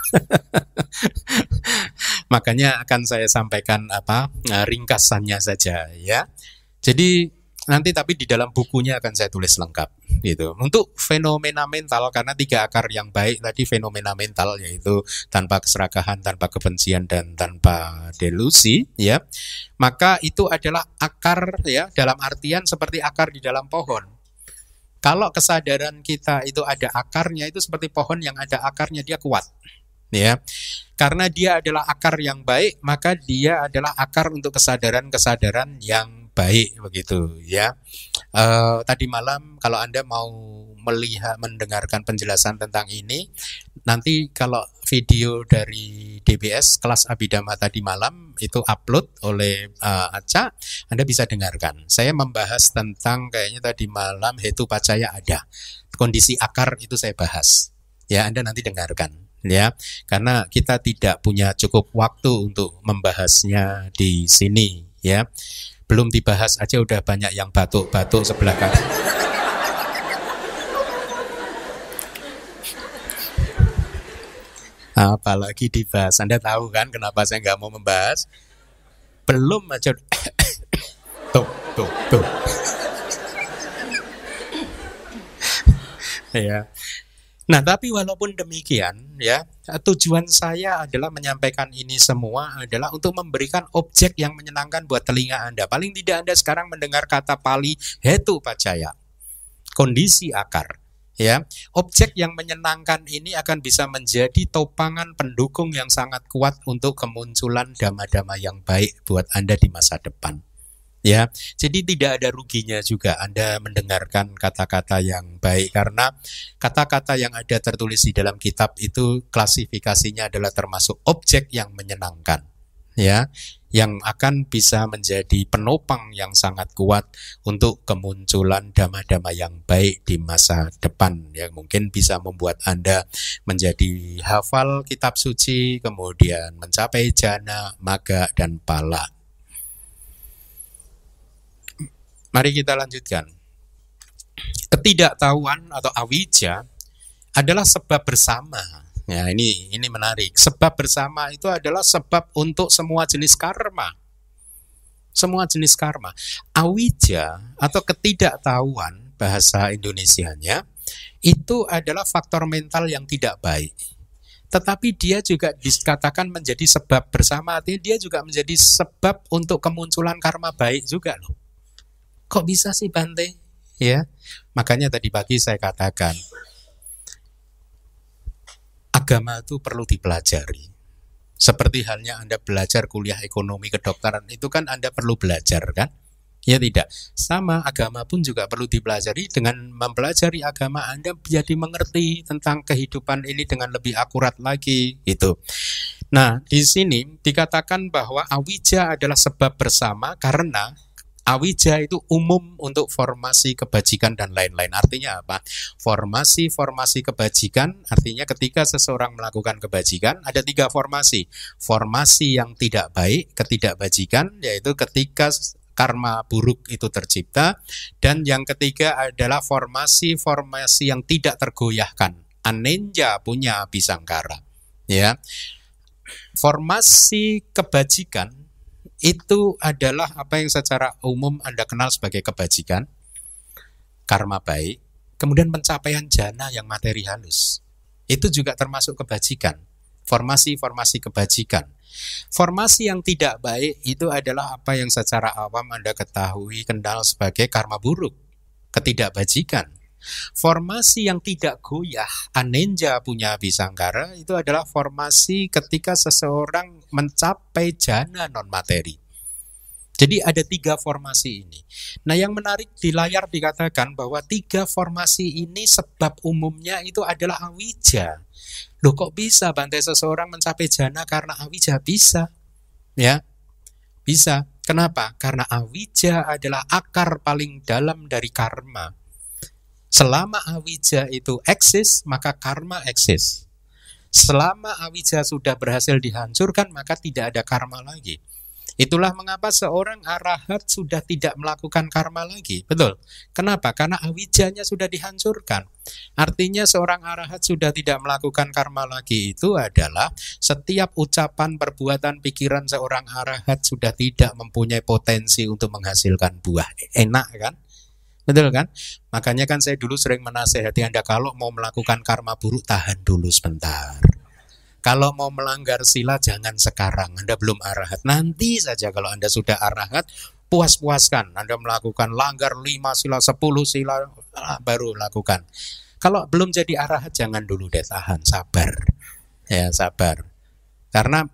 *laughs* Makanya akan saya sampaikan apa eh, ringkasannya saja ya. Jadi Nanti tapi di dalam bukunya akan saya tulis lengkap gitu. Untuk fenomena mental karena tiga akar yang baik tadi fenomena mental yaitu tanpa keserakahan, tanpa kebencian dan tanpa delusi ya. Maka itu adalah akar ya dalam artian seperti akar di dalam pohon. Kalau kesadaran kita itu ada akarnya itu seperti pohon yang ada akarnya dia kuat ya. Karena dia adalah akar yang baik, maka dia adalah akar untuk kesadaran-kesadaran yang baik begitu ya. Uh, tadi malam kalau anda mau melihat mendengarkan penjelasan tentang ini, nanti kalau video dari DBS kelas Abidama tadi malam itu upload oleh uh, Aca, Anda bisa dengarkan. Saya membahas tentang kayaknya tadi malam hetu pacaya ada. Kondisi akar itu saya bahas. Ya, Anda nanti dengarkan ya karena kita tidak punya cukup waktu untuk membahasnya di sini ya belum dibahas aja udah banyak yang batuk-batuk sebelah kanan. Apalagi dibahas. Anda tahu kan kenapa saya nggak mau membahas? Belum aja. *coughs* tuh, tuh, tuh. *coughs* ya. Nah, tapi walaupun demikian, ya, tujuan saya adalah menyampaikan ini semua adalah untuk memberikan objek yang menyenangkan buat telinga Anda. Paling tidak Anda sekarang mendengar kata Pali hetu pacaya. Kondisi akar, ya. Objek yang menyenangkan ini akan bisa menjadi topangan pendukung yang sangat kuat untuk kemunculan dama-dama yang baik buat Anda di masa depan ya. Jadi tidak ada ruginya juga Anda mendengarkan kata-kata yang baik karena kata-kata yang ada tertulis di dalam kitab itu klasifikasinya adalah termasuk objek yang menyenangkan ya yang akan bisa menjadi penopang yang sangat kuat untuk kemunculan dama-dama yang baik di masa depan yang mungkin bisa membuat Anda menjadi hafal kitab suci kemudian mencapai jana, maga dan pala Mari kita lanjutkan. Ketidaktahuan atau awija adalah sebab bersama. Ya, ini ini menarik. Sebab bersama itu adalah sebab untuk semua jenis karma. Semua jenis karma. Awija atau ketidaktahuan bahasa Indonesianya itu adalah faktor mental yang tidak baik. Tetapi dia juga dikatakan menjadi sebab bersama, artinya dia juga menjadi sebab untuk kemunculan karma baik juga loh. Kok bisa sih Bante? Ya, makanya tadi pagi saya katakan agama itu perlu dipelajari. Seperti halnya Anda belajar kuliah ekonomi kedokteran itu kan Anda perlu belajar kan? Ya tidak. Sama agama pun juga perlu dipelajari dengan mempelajari agama Anda jadi mengerti tentang kehidupan ini dengan lebih akurat lagi gitu. Nah, di sini dikatakan bahwa awija adalah sebab bersama karena Awija itu umum untuk formasi kebajikan dan lain-lain. Artinya apa? Formasi-formasi kebajikan artinya ketika seseorang melakukan kebajikan ada tiga formasi. Formasi yang tidak baik, ketidakbajikan, yaitu ketika karma buruk itu tercipta. Dan yang ketiga adalah formasi-formasi yang tidak tergoyahkan. Anenja punya abisangkara. Ya. Formasi kebajikan itu adalah apa yang secara umum Anda kenal sebagai kebajikan, karma baik, kemudian pencapaian jana yang materi halus. Itu juga termasuk kebajikan, formasi-formasi kebajikan. Formasi yang tidak baik itu adalah apa yang secara awam Anda ketahui kenal sebagai karma buruk, ketidakbajikan. Formasi yang tidak goyah, anenja punya bisangkara itu adalah formasi ketika seseorang mencapai jana non materi. Jadi ada tiga formasi ini. Nah yang menarik di layar dikatakan bahwa tiga formasi ini sebab umumnya itu adalah awija. Loh kok bisa bantai seseorang mencapai jana karena awija? Bisa. Ya, bisa. Kenapa? Karena awija adalah akar paling dalam dari karma. Selama awija itu eksis, maka karma eksis. Selama awija sudah berhasil dihancurkan, maka tidak ada karma lagi. Itulah mengapa seorang arahat sudah tidak melakukan karma lagi. Betul. Kenapa? Karena awijanya sudah dihancurkan. Artinya seorang arahat sudah tidak melakukan karma lagi itu adalah setiap ucapan, perbuatan, pikiran seorang arahat sudah tidak mempunyai potensi untuk menghasilkan buah. Enak kan? Betul kan? Makanya kan saya dulu sering menasehati Anda kalau mau melakukan karma buruk tahan dulu sebentar. Kalau mau melanggar sila jangan sekarang, Anda belum arahat. Nanti saja kalau Anda sudah arahat, puas-puaskan. Anda melakukan langgar 5 sila, 10 sila, ah, baru lakukan. Kalau belum jadi arahat, jangan dulu deh, tahan, sabar. Ya, sabar. Karena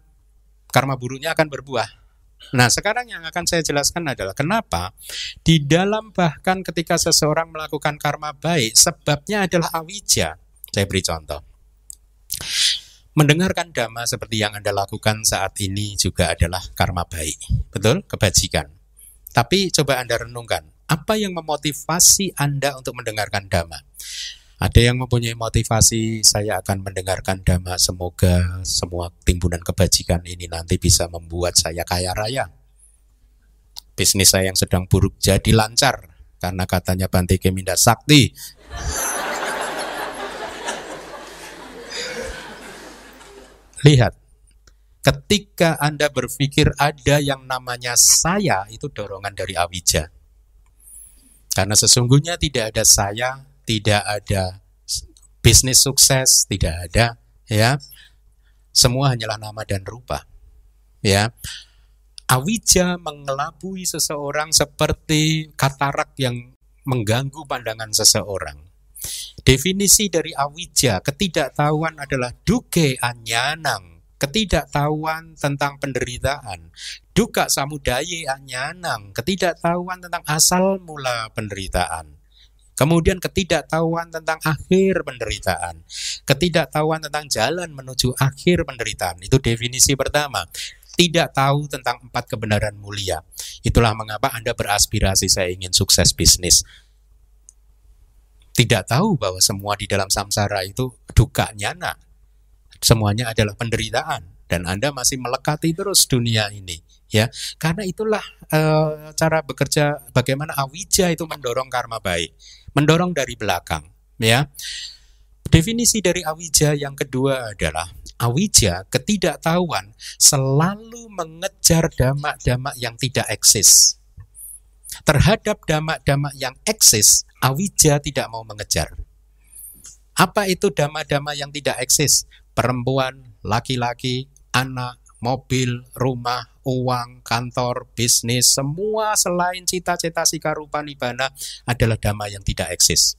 karma buruknya akan berbuah. Nah, sekarang yang akan saya jelaskan adalah kenapa di dalam bahkan ketika seseorang melakukan karma baik, sebabnya adalah awija. Saya beri contoh. Mendengarkan dhamma seperti yang Anda lakukan saat ini juga adalah karma baik. Betul? Kebajikan. Tapi coba Anda renungkan, apa yang memotivasi Anda untuk mendengarkan dhamma? Ada yang mempunyai motivasi, saya akan mendengarkan dhamma, semoga semua timbunan kebajikan ini nanti bisa membuat saya kaya raya. Bisnis saya yang sedang buruk jadi lancar, karena katanya Bante Keminda Sakti. Lihat, ketika Anda berpikir ada yang namanya saya, itu dorongan dari awija. Karena sesungguhnya tidak ada saya, tidak ada bisnis sukses, tidak ada, ya. Semua hanyalah nama dan rupa. Ya. Awija mengelabui seseorang seperti katarak yang mengganggu pandangan seseorang. Definisi dari awija, ketidaktahuan adalah duke anyanang, ketidaktahuan tentang penderitaan. Duka samudaya anyanang, ketidaktahuan tentang asal mula penderitaan. Kemudian ketidaktahuan tentang akhir penderitaan. Ketidaktahuan tentang jalan menuju akhir penderitaan. Itu definisi pertama. Tidak tahu tentang empat kebenaran mulia. Itulah mengapa Anda beraspirasi saya ingin sukses bisnis tidak tahu bahwa semua di dalam samsara itu duka nyana. Semuanya adalah penderitaan dan Anda masih melekati terus dunia ini ya. Karena itulah e, cara bekerja bagaimana awija itu mendorong karma baik, mendorong dari belakang ya. Definisi dari awija yang kedua adalah awija ketidaktahuan selalu mengejar damak-damak yang tidak eksis. Terhadap damak-damak yang eksis, Awija tidak mau mengejar. Apa itu dama-dama yang tidak eksis? Perempuan, laki-laki, anak, mobil, rumah, uang, kantor, bisnis, semua selain cita-cita sika rupa nibana adalah dama yang tidak eksis.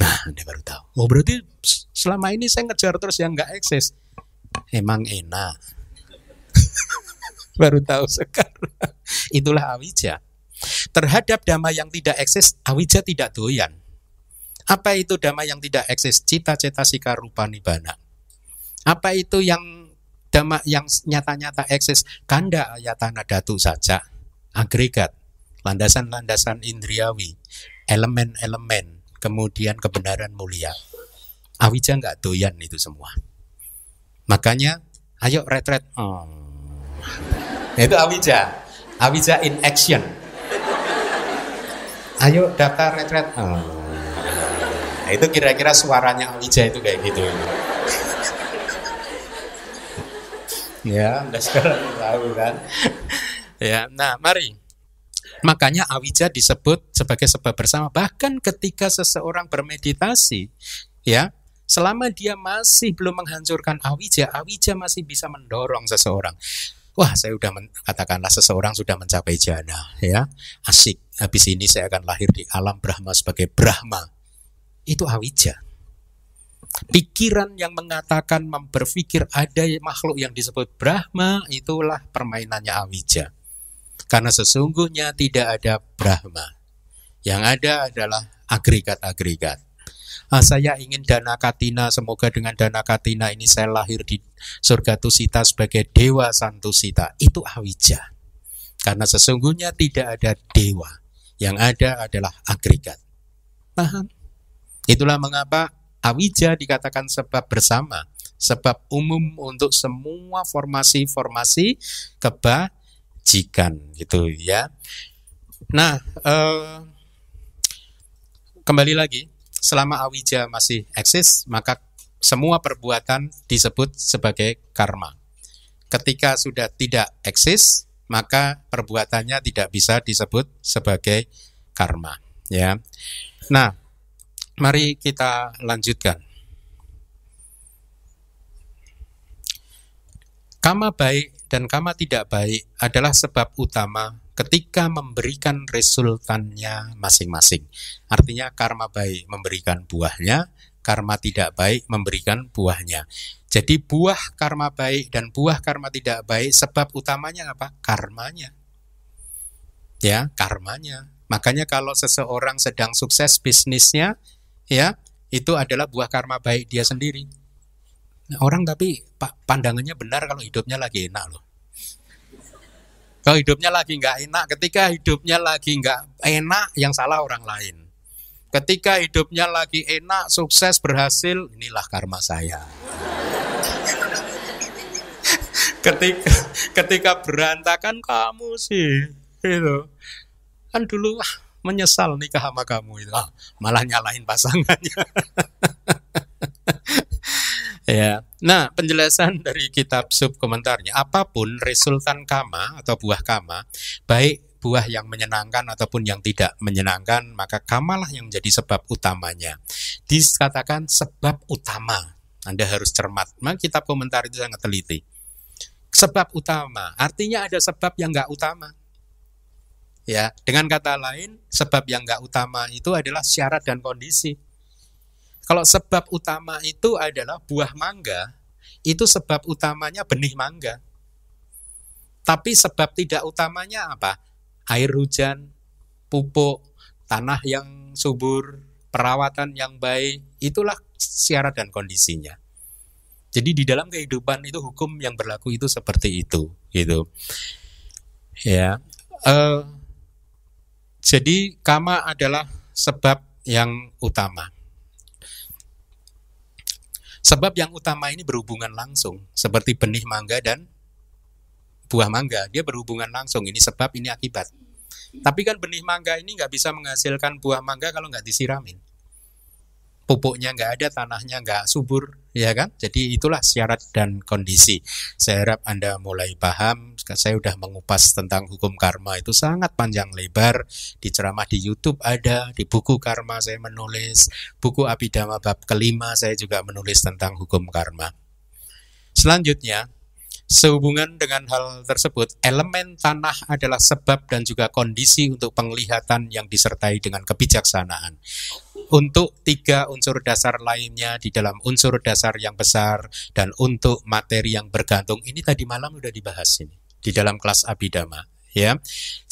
Nah, Anda baru tahu. Oh, berarti selama ini saya ngejar terus yang nggak eksis. Emang enak. *laughs* baru tahu sekarang. Itulah awija. Terhadap dhamma yang tidak eksis, awija tidak doyan. Apa itu dhamma yang tidak eksis? Cita-cita sika rupa nibana. Apa itu yang dhamma yang nyata-nyata eksis? Kanda ayatana datu saja. Agregat, landasan-landasan indriawi, elemen-elemen, kemudian kebenaran mulia. Awija nggak doyan itu semua. Makanya, ayo retret. Oh. Itu awija. Awija in action ayo daftar retret oh. itu kira-kira suaranya Alija itu kayak gitu ya. Anda sekarang tahu kan. Ya nah mari. Makanya awija disebut sebagai sebab bersama. Bahkan ketika seseorang bermeditasi ya selama dia masih belum menghancurkan awija awija masih bisa mendorong seseorang. Wah saya sudah katakanlah seseorang sudah mencapai jana ya. Asik habis ini saya akan lahir di alam Brahma sebagai Brahma. Itu awija pikiran yang mengatakan berpikir ada makhluk yang disebut Brahma itulah permainannya awija karena sesungguhnya tidak ada Brahma. Yang ada adalah agregat-agregat. Ah, saya ingin dana katina semoga dengan dana katina ini saya lahir di surga tusita sebagai dewa santusita. Itu awija karena sesungguhnya tidak ada dewa. Yang ada adalah agregat. Paham? Itulah mengapa awija dikatakan sebab bersama sebab umum untuk semua formasi-formasi keba jikan gitu ya. Nah, eh, kembali lagi, selama awija masih eksis, maka semua perbuatan disebut sebagai karma. Ketika sudah tidak eksis, maka perbuatannya tidak bisa disebut sebagai karma. Ya, nah, mari kita lanjutkan. Kama baik dan kama tidak baik adalah sebab utama ketika memberikan resultannya masing-masing. Artinya karma baik memberikan buahnya, karma tidak baik memberikan buahnya. Jadi buah karma baik dan buah karma tidak baik sebab utamanya apa? Karmanya. Ya, karmanya. Makanya kalau seseorang sedang sukses bisnisnya, ya, itu adalah buah karma baik dia sendiri. Orang tapi pandangannya benar kalau hidupnya lagi enak loh. Kalau hidupnya lagi nggak enak, ketika hidupnya lagi nggak enak, yang salah orang lain. Ketika hidupnya lagi enak, sukses, berhasil, inilah karma saya. *laughs* ketika ketika berantakan kamu sih, itu kan dulu menyesal nikah sama kamu itu, ah, malah nyalahin pasangannya. *laughs* Ya. Nah, penjelasan dari kitab sub komentarnya, apa pun resultan kama atau buah kama, baik buah yang menyenangkan ataupun yang tidak menyenangkan, maka kamalah yang menjadi sebab utamanya. Dikatakan sebab utama. Anda harus cermat. Memang kitab komentar itu sangat teliti. Sebab utama, artinya ada sebab yang nggak utama. Ya, dengan kata lain, sebab yang nggak utama itu adalah syarat dan kondisi kalau sebab utama itu adalah buah mangga, itu sebab utamanya benih mangga. Tapi sebab tidak utamanya apa? Air hujan, pupuk, tanah yang subur, perawatan yang baik, itulah syarat dan kondisinya. Jadi di dalam kehidupan itu hukum yang berlaku itu seperti itu, gitu. Ya, uh, jadi kama adalah sebab yang utama. Sebab yang utama ini berhubungan langsung, seperti benih mangga dan buah mangga, dia berhubungan langsung. Ini sebab, ini akibat. Tapi kan benih mangga ini nggak bisa menghasilkan buah mangga kalau nggak disiramin pupuknya nggak ada, tanahnya nggak subur, ya kan? Jadi itulah syarat dan kondisi. Saya harap Anda mulai paham. Saya sudah mengupas tentang hukum karma itu sangat panjang lebar. Di ceramah di YouTube ada, di buku karma saya menulis, buku Abhidhamma bab kelima saya juga menulis tentang hukum karma. Selanjutnya, Sehubungan dengan hal tersebut, elemen tanah adalah sebab dan juga kondisi untuk penglihatan yang disertai dengan kebijaksanaan. Untuk tiga unsur dasar lainnya di dalam unsur dasar yang besar dan untuk materi yang bergantung, ini tadi malam sudah dibahas ini di dalam kelas Abhidhamma. Ya,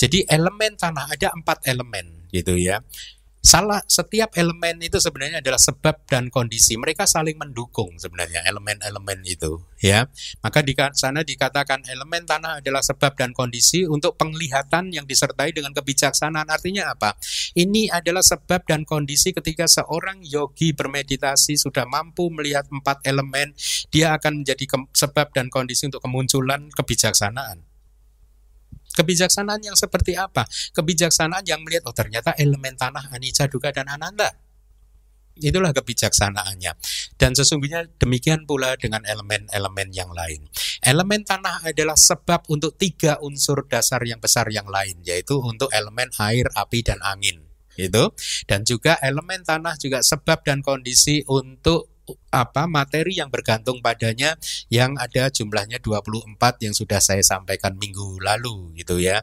jadi elemen tanah ada empat elemen gitu ya. Salah setiap elemen itu sebenarnya adalah sebab dan kondisi. Mereka saling mendukung sebenarnya elemen-elemen itu, ya. Maka di sana dikatakan elemen tanah adalah sebab dan kondisi untuk penglihatan yang disertai dengan kebijaksanaan. Artinya apa? Ini adalah sebab dan kondisi ketika seorang yogi bermeditasi sudah mampu melihat empat elemen, dia akan menjadi sebab dan kondisi untuk kemunculan kebijaksanaan. Kebijaksanaan yang seperti apa? Kebijaksanaan yang melihat, oh ternyata elemen tanah anicca, duga, dan ananda. Itulah kebijaksanaannya. Dan sesungguhnya demikian pula dengan elemen-elemen yang lain. Elemen tanah adalah sebab untuk tiga unsur dasar yang besar yang lain, yaitu untuk elemen air, api, dan angin. Itu. Dan juga elemen tanah juga sebab dan kondisi untuk apa materi yang bergantung padanya yang ada jumlahnya 24 yang sudah saya sampaikan minggu lalu gitu ya.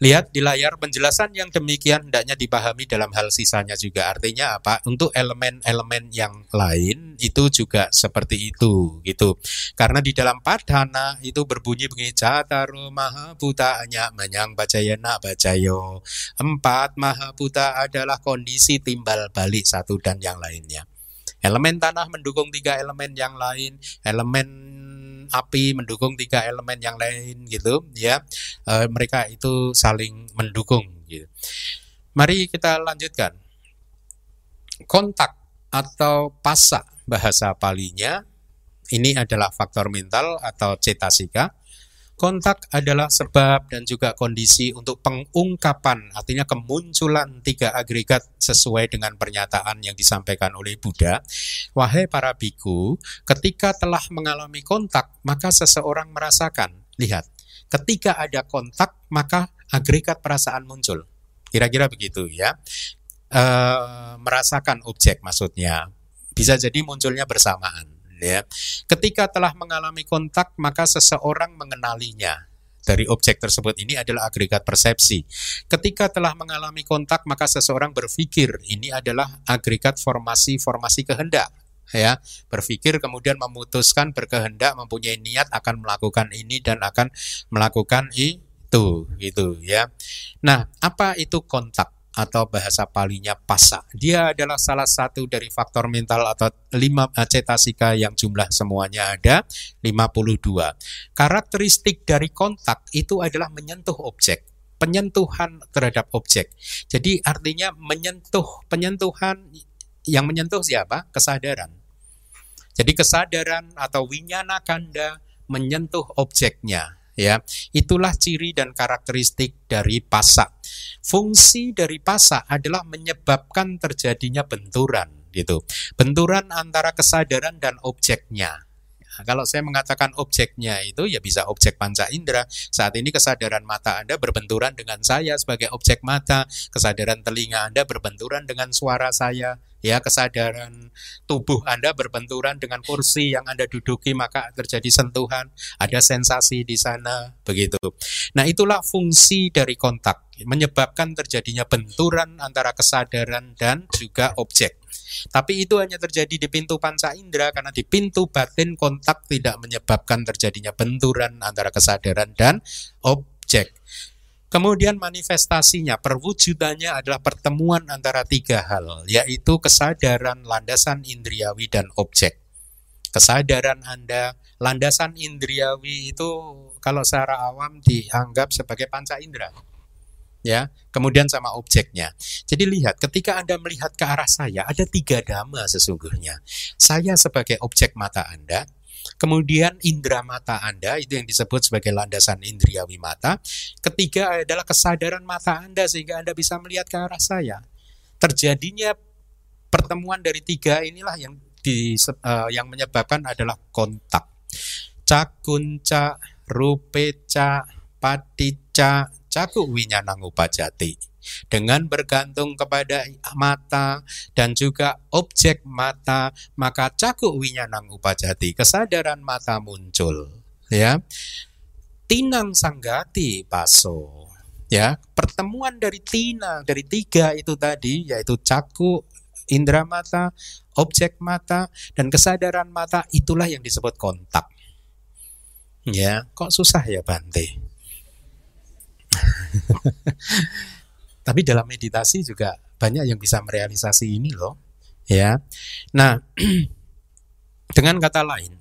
Lihat di layar penjelasan yang demikian hendaknya dipahami dalam hal sisanya juga. Artinya apa? Untuk elemen-elemen yang lain itu juga seperti itu gitu. Karena di dalam padana itu berbunyi begini jataru maha buta hanya menyang bacayana bacayo. Empat maha buta adalah kondisi timbal balik satu dan yang lainnya. Elemen tanah mendukung tiga elemen yang lain, elemen api mendukung tiga elemen yang lain gitu ya. E, mereka itu saling mendukung gitu. Mari kita lanjutkan. Kontak atau pasak bahasa palinya ini adalah faktor mental atau cetasika. Kontak adalah sebab dan juga kondisi untuk pengungkapan, artinya kemunculan tiga agregat sesuai dengan pernyataan yang disampaikan oleh Buddha. Wahai para biku, ketika telah mengalami kontak, maka seseorang merasakan. Lihat, ketika ada kontak, maka agregat perasaan muncul. Kira-kira begitu ya. E, merasakan objek maksudnya. Bisa jadi munculnya bersamaan ya. Ketika telah mengalami kontak, maka seseorang mengenalinya. Dari objek tersebut ini adalah agregat persepsi. Ketika telah mengalami kontak, maka seseorang berpikir ini adalah agregat formasi-formasi kehendak ya berpikir kemudian memutuskan berkehendak mempunyai niat akan melakukan ini dan akan melakukan itu gitu ya nah apa itu kontak atau bahasa palinya pasa. Dia adalah salah satu dari faktor mental atau lima uh, cetasika yang jumlah semuanya ada 52. Karakteristik dari kontak itu adalah menyentuh objek, penyentuhan terhadap objek. Jadi artinya menyentuh, penyentuhan yang menyentuh siapa? Kesadaran. Jadi kesadaran atau winyana kanda menyentuh objeknya ya. Itulah ciri dan karakteristik dari pasak. Fungsi dari pasak adalah menyebabkan terjadinya benturan gitu. Benturan antara kesadaran dan objeknya. Nah, kalau saya mengatakan objeknya itu ya bisa objek panca indera. Saat ini kesadaran mata Anda berbenturan dengan saya sebagai objek mata, kesadaran telinga Anda berbenturan dengan suara saya, ya kesadaran tubuh Anda berbenturan dengan kursi yang Anda duduki maka terjadi sentuhan, ada sensasi di sana, begitu. Nah, itulah fungsi dari kontak, menyebabkan terjadinya benturan antara kesadaran dan juga objek. Tapi itu hanya terjadi di pintu panca indera karena di pintu batin kontak tidak menyebabkan terjadinya benturan antara kesadaran dan objek. Kemudian manifestasinya, perwujudannya adalah pertemuan antara tiga hal, yaitu kesadaran, landasan indriawi, dan objek. Kesadaran Anda, landasan indriawi itu kalau secara awam dianggap sebagai panca indera. Ya, kemudian sama objeknya. Jadi lihat, ketika Anda melihat ke arah saya, ada tiga dhamma sesungguhnya. Saya sebagai objek mata Anda, Kemudian indera mata Anda itu yang disebut sebagai landasan indriawi mata. Ketiga adalah kesadaran mata Anda sehingga Anda bisa melihat ke arah saya. Terjadinya pertemuan dari tiga inilah yang di, uh, yang menyebabkan adalah kontak. Cakunca, rupeca, patica, caku winyanang upajati dengan bergantung kepada mata dan juga objek mata maka cakup winyanang upajati kesadaran mata muncul ya. Tinang sanggati paso ya. Pertemuan dari tina dari tiga itu tadi yaitu caku indera mata objek mata dan kesadaran mata itulah yang disebut kontak. Ya kok susah ya Bante *laughs* Tapi dalam meditasi juga banyak yang bisa merealisasi ini loh. Ya. Nah, *clears throat* dengan kata lain,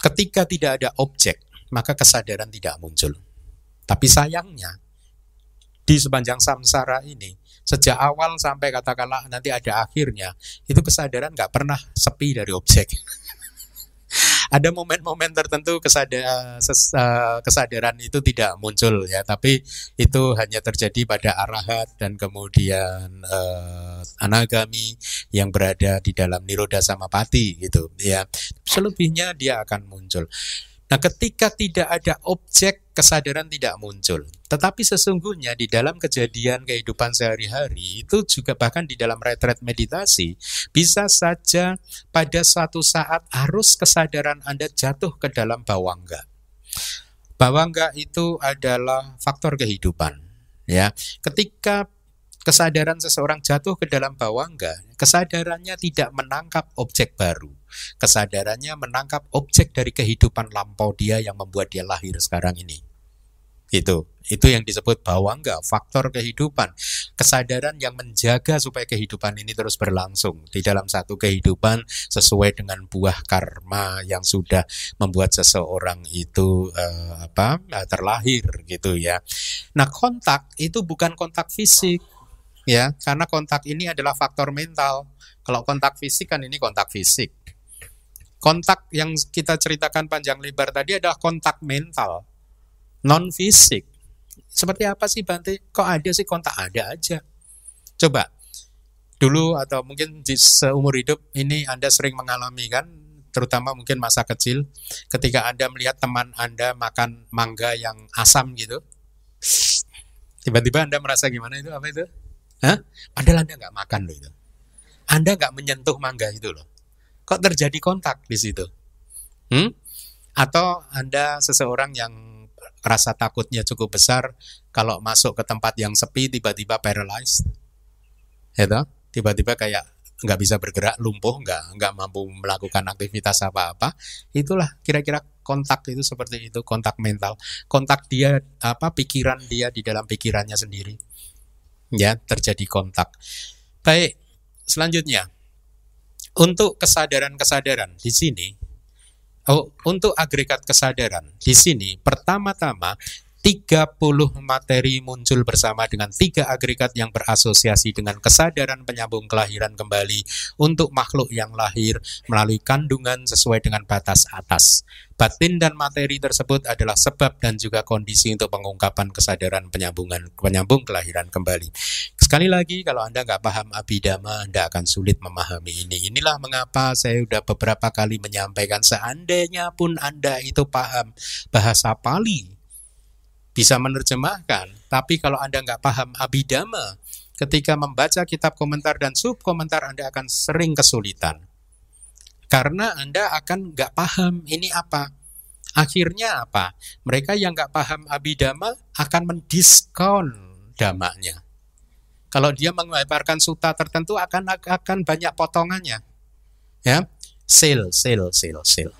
ketika tidak ada objek, maka kesadaran tidak muncul. Tapi sayangnya di sepanjang samsara ini, sejak awal sampai katakanlah nanti ada akhirnya, itu kesadaran nggak pernah sepi dari objek. *laughs* ada momen-momen tertentu kesadaran, eh, kesadaran itu tidak muncul ya, tapi itu hanya terjadi pada arahat dan kemudian uh, anagami yang berada di dalam niroda samapati gitu ya. Selebihnya dia akan muncul. Nah, ketika tidak ada objek, kesadaran tidak muncul. Tetapi sesungguhnya di dalam kejadian kehidupan sehari-hari itu juga bahkan di dalam retret meditasi bisa saja pada suatu saat arus kesadaran Anda jatuh ke dalam bawangga. Bawangga itu adalah faktor kehidupan, ya. Ketika kesadaran seseorang jatuh ke dalam bawangga, kesadarannya tidak menangkap objek baru. Kesadarannya menangkap objek dari kehidupan lampau dia yang membuat dia lahir sekarang ini. Itu, itu yang disebut bawangga, faktor kehidupan. Kesadaran yang menjaga supaya kehidupan ini terus berlangsung di dalam satu kehidupan sesuai dengan buah karma yang sudah membuat seseorang itu uh, apa uh, terlahir gitu ya. Nah, kontak itu bukan kontak fisik, ya karena kontak ini adalah faktor mental kalau kontak fisik kan ini kontak fisik Kontak yang kita ceritakan panjang lebar tadi adalah kontak mental, non fisik. Seperti apa sih Bante? Kok ada sih kontak? Ada aja. Coba dulu atau mungkin di seumur hidup ini Anda sering mengalami kan, terutama mungkin masa kecil, ketika Anda melihat teman Anda makan mangga yang asam gitu, tiba-tiba Anda merasa gimana itu? Apa itu? Hah? Padahal Anda nggak makan loh itu. Anda nggak menyentuh mangga itu loh. Kok terjadi kontak di situ? Hmm? Atau Anda seseorang yang rasa takutnya cukup besar kalau masuk ke tempat yang sepi tiba-tiba paralyzed. Ya Tiba-tiba kayak nggak bisa bergerak, lumpuh, nggak nggak mampu melakukan aktivitas apa-apa. Itulah kira-kira kontak itu seperti itu, kontak mental. Kontak dia apa pikiran dia di dalam pikirannya sendiri. Ya, terjadi kontak. Baik, selanjutnya untuk kesadaran-kesadaran di sini, oh, untuk agregat kesadaran di sini, pertama-tama 30 materi muncul bersama dengan tiga agregat yang berasosiasi dengan kesadaran penyambung kelahiran kembali untuk makhluk yang lahir melalui kandungan sesuai dengan batas atas. Batin dan materi tersebut adalah sebab dan juga kondisi untuk pengungkapan kesadaran penyambungan penyambung kelahiran kembali. Sekali lagi, kalau Anda nggak paham abidama, Anda akan sulit memahami ini. Inilah mengapa saya sudah beberapa kali menyampaikan seandainya pun Anda itu paham bahasa Pali, bisa menerjemahkan, tapi kalau Anda nggak paham abidama, ketika membaca kitab komentar dan sub komentar Anda akan sering kesulitan. Karena Anda akan nggak paham ini apa. Akhirnya apa? Mereka yang nggak paham abidama akan mendiskon damanya. Kalau dia mengabarkan suta tertentu akan akan banyak potongannya. Ya, sale, sale, sale, sale.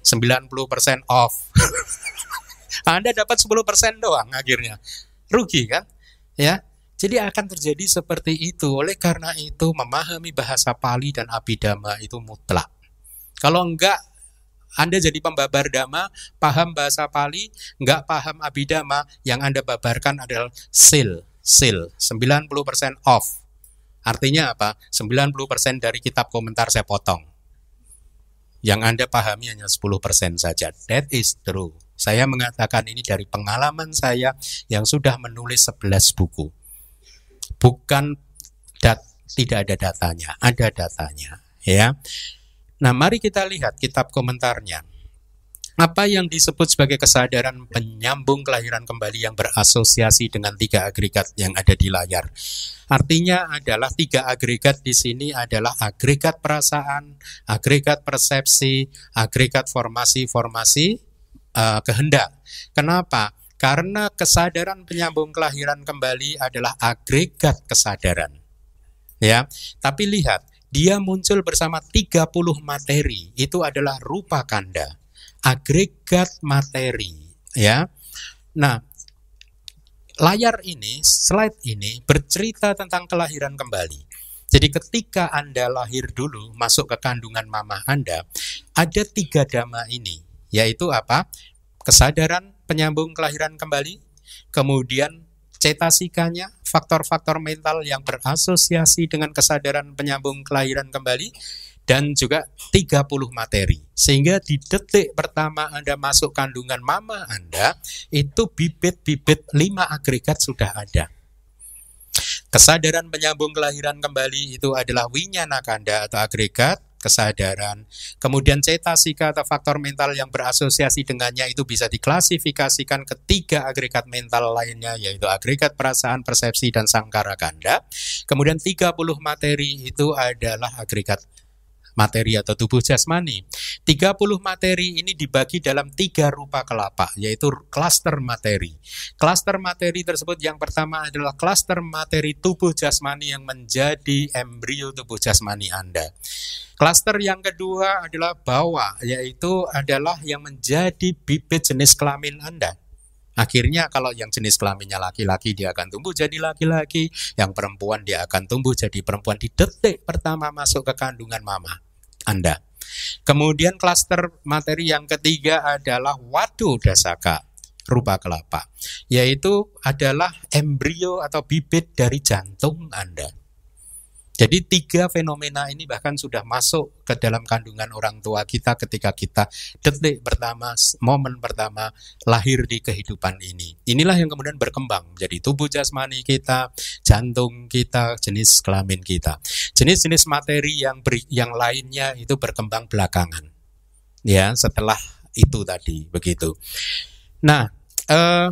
90% off. *laughs* Anda dapat 10% doang akhirnya. Rugi kan? Ya. Jadi akan terjadi seperti itu. Oleh karena itu memahami bahasa Pali dan Abhidhamma itu mutlak. Kalau enggak anda jadi pembabar dhamma, paham bahasa Pali, enggak paham abidama, yang Anda babarkan adalah sil, sil, 90% off. Artinya apa? 90% dari kitab komentar saya potong. Yang Anda pahami hanya 10% saja. That is true. Saya mengatakan ini dari pengalaman saya yang sudah menulis 11 buku. Bukan dat, tidak ada datanya, ada datanya, ya. Nah, mari kita lihat kitab komentarnya. Apa yang disebut sebagai kesadaran penyambung kelahiran kembali yang berasosiasi dengan tiga agregat yang ada di layar. Artinya adalah tiga agregat di sini adalah agregat perasaan, agregat persepsi, agregat formasi-formasi uh, kehendak. Kenapa? Karena kesadaran penyambung kelahiran kembali adalah agregat kesadaran. Ya, tapi lihat dia muncul bersama 30 materi. Itu adalah rupa kanda, agregat materi, ya. Nah, layar ini, slide ini bercerita tentang kelahiran kembali. Jadi ketika Anda lahir dulu, masuk ke kandungan mama Anda, ada tiga dhamma ini, yaitu apa? Kesadaran penyambung kelahiran kembali, kemudian cetasikanya, faktor-faktor mental yang berasosiasi dengan kesadaran penyambung kelahiran kembali, dan juga 30 materi. Sehingga di detik pertama Anda masuk kandungan mama Anda, itu bibit-bibit 5 agregat sudah ada. Kesadaran penyambung kelahiran kembali itu adalah winyana kanda atau agregat, kesadaran. Kemudian cetasika atau faktor mental yang berasosiasi dengannya itu bisa diklasifikasikan ke tiga agregat mental lainnya yaitu agregat perasaan, persepsi, dan sangkara ganda. Kemudian 30 materi itu adalah agregat materi atau tubuh jasmani. 30 materi ini dibagi dalam tiga rupa kelapa, yaitu klaster materi. Klaster materi tersebut yang pertama adalah klaster materi tubuh jasmani yang menjadi embrio tubuh jasmani Anda. Klaster yang kedua adalah bawah, yaitu adalah yang menjadi bibit jenis kelamin Anda. Akhirnya kalau yang jenis kelaminnya laki-laki dia akan tumbuh jadi laki-laki, yang perempuan dia akan tumbuh jadi perempuan di detik pertama masuk ke kandungan mama Anda. Kemudian klaster materi yang ketiga adalah wadu dasaka rupa kelapa, yaitu adalah embrio atau bibit dari jantung Anda. Jadi tiga fenomena ini bahkan sudah masuk ke dalam kandungan orang tua kita ketika kita detik pertama, momen pertama lahir di kehidupan ini. Inilah yang kemudian berkembang menjadi tubuh jasmani kita, jantung kita, jenis kelamin kita. Jenis-jenis materi yang beri, yang lainnya itu berkembang belakangan. Ya, setelah itu tadi begitu. Nah, eh,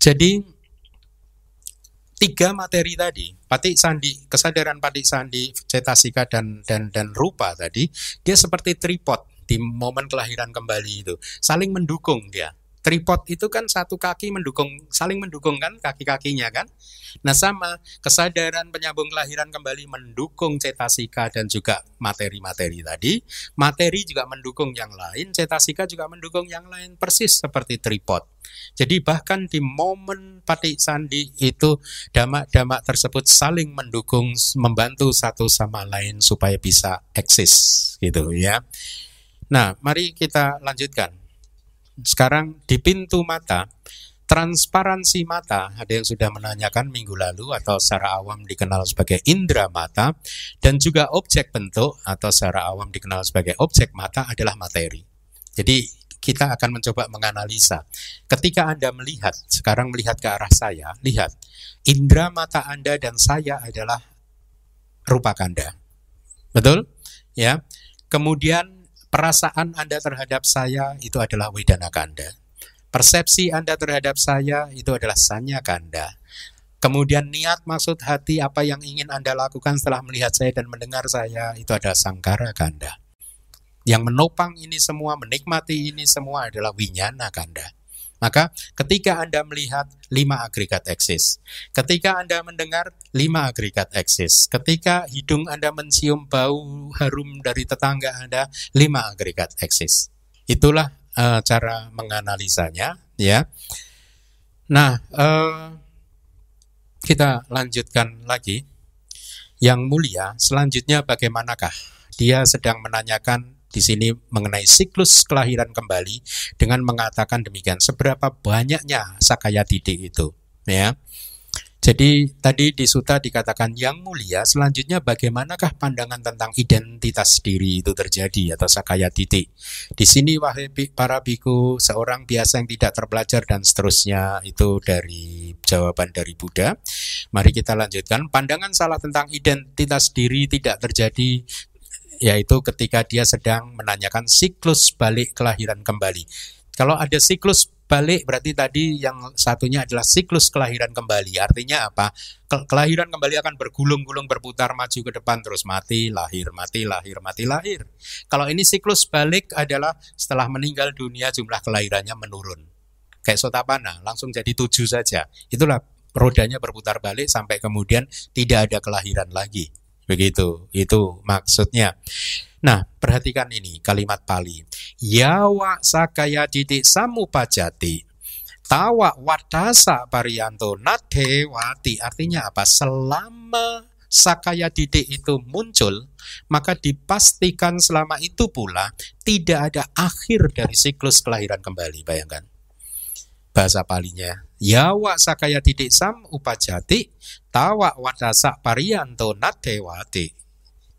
jadi tiga materi tadi, patik sandi, kesadaran patik sandi, cetasika dan dan dan rupa tadi, dia seperti tripod di momen kelahiran kembali itu, saling mendukung dia. Tripod itu kan satu kaki mendukung, saling mendukung kan kaki-kakinya kan. Nah sama kesadaran penyambung kelahiran kembali mendukung cetasika dan juga materi-materi tadi. Materi juga mendukung yang lain, cetasika juga mendukung yang lain persis seperti tripod. Jadi bahkan di momen patik sandi itu damak-damak tersebut saling mendukung, membantu satu sama lain supaya bisa eksis gitu ya. Nah, mari kita lanjutkan. Sekarang di pintu mata, transparansi mata, ada yang sudah menanyakan minggu lalu atau secara awam dikenal sebagai indera mata, dan juga objek bentuk atau secara awam dikenal sebagai objek mata adalah materi. Jadi kita akan mencoba menganalisa. Ketika Anda melihat, sekarang melihat ke arah saya, lihat, indera mata Anda dan saya adalah rupa kanda. Betul? Ya. Kemudian Perasaan Anda terhadap saya itu adalah wedana kanda. Persepsi Anda terhadap saya itu adalah sanya kanda. Kemudian niat maksud hati apa yang ingin Anda lakukan setelah melihat saya dan mendengar saya itu adalah sangkara kanda. Yang menopang ini semua, menikmati ini semua adalah winyana kanda. Maka ketika Anda melihat lima agregat eksis, ketika Anda mendengar lima agregat eksis, ketika hidung Anda mencium bau harum dari tetangga Anda, lima agregat eksis. Itulah uh, cara menganalisanya, ya. Nah, uh, kita lanjutkan lagi. Yang mulia, selanjutnya bagaimanakah? Dia sedang menanyakan di sini mengenai siklus kelahiran kembali dengan mengatakan demikian seberapa banyaknya sakaya didik itu ya jadi tadi di suta dikatakan yang mulia, selanjutnya bagaimanakah pandangan tentang identitas diri itu terjadi atau sakaya titik. Di sini wahai para biku, seorang biasa yang tidak terpelajar dan seterusnya itu dari jawaban dari Buddha. Mari kita lanjutkan. Pandangan salah tentang identitas diri tidak terjadi yaitu ketika dia sedang menanyakan siklus balik kelahiran kembali. Kalau ada siklus balik berarti tadi yang satunya adalah siklus kelahiran kembali. Artinya apa? Kelahiran kembali akan bergulung-gulung berputar maju ke depan terus mati, lahir, mati, lahir, mati, lahir. Kalau ini siklus balik adalah setelah meninggal dunia jumlah kelahirannya menurun. Kayak sotapana, langsung jadi tujuh saja. Itulah rodanya berputar balik sampai kemudian tidak ada kelahiran lagi. Begitu, itu maksudnya. Nah, perhatikan ini kalimat Pali. Yawa sakaya didik samupajati. Tawa wadasa parianto nadewati. Artinya apa? Selama sakaya didik itu muncul, maka dipastikan selama itu pula tidak ada akhir dari siklus kelahiran kembali. Bayangkan. Bahasa palinya. Yawa sakaya didik sam upajati tawa wadasa parianto natewati.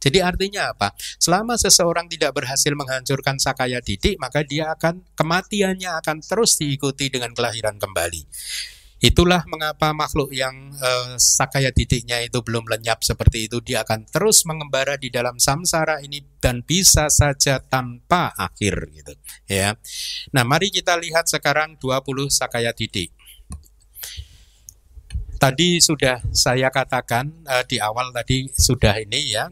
Jadi artinya apa? Selama seseorang tidak berhasil menghancurkan sakaya didik, maka dia akan kematiannya akan terus diikuti dengan kelahiran kembali. Itulah mengapa makhluk yang uh, sakaya didiknya itu belum lenyap seperti itu dia akan terus mengembara di dalam samsara ini dan bisa saja tanpa akhir gitu ya. Nah, mari kita lihat sekarang 20 sakaya didik. Tadi sudah saya katakan uh, di awal tadi sudah ini ya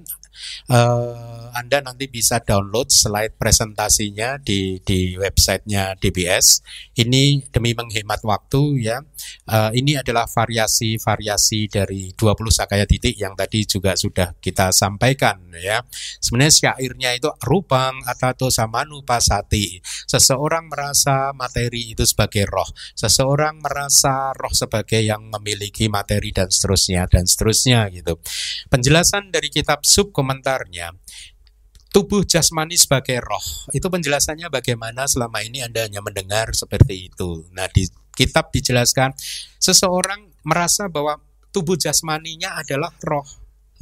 uh, Anda nanti bisa download slide presentasinya di di websitenya DBS. Ini demi menghemat waktu ya. Uh, ini adalah variasi-variasi dari 20 sakaya titik yang tadi juga sudah kita sampaikan ya. Sebenarnya syairnya itu rupang atau samanu pasati. Seseorang merasa materi itu sebagai roh. Seseorang merasa roh sebagai yang memiliki materi dan seterusnya dan seterusnya gitu. Penjelasan dari kitab sub komentarnya tubuh jasmani sebagai roh. Itu penjelasannya bagaimana selama ini Anda hanya mendengar seperti itu. Nah, di kitab dijelaskan seseorang merasa bahwa tubuh jasmaninya adalah roh.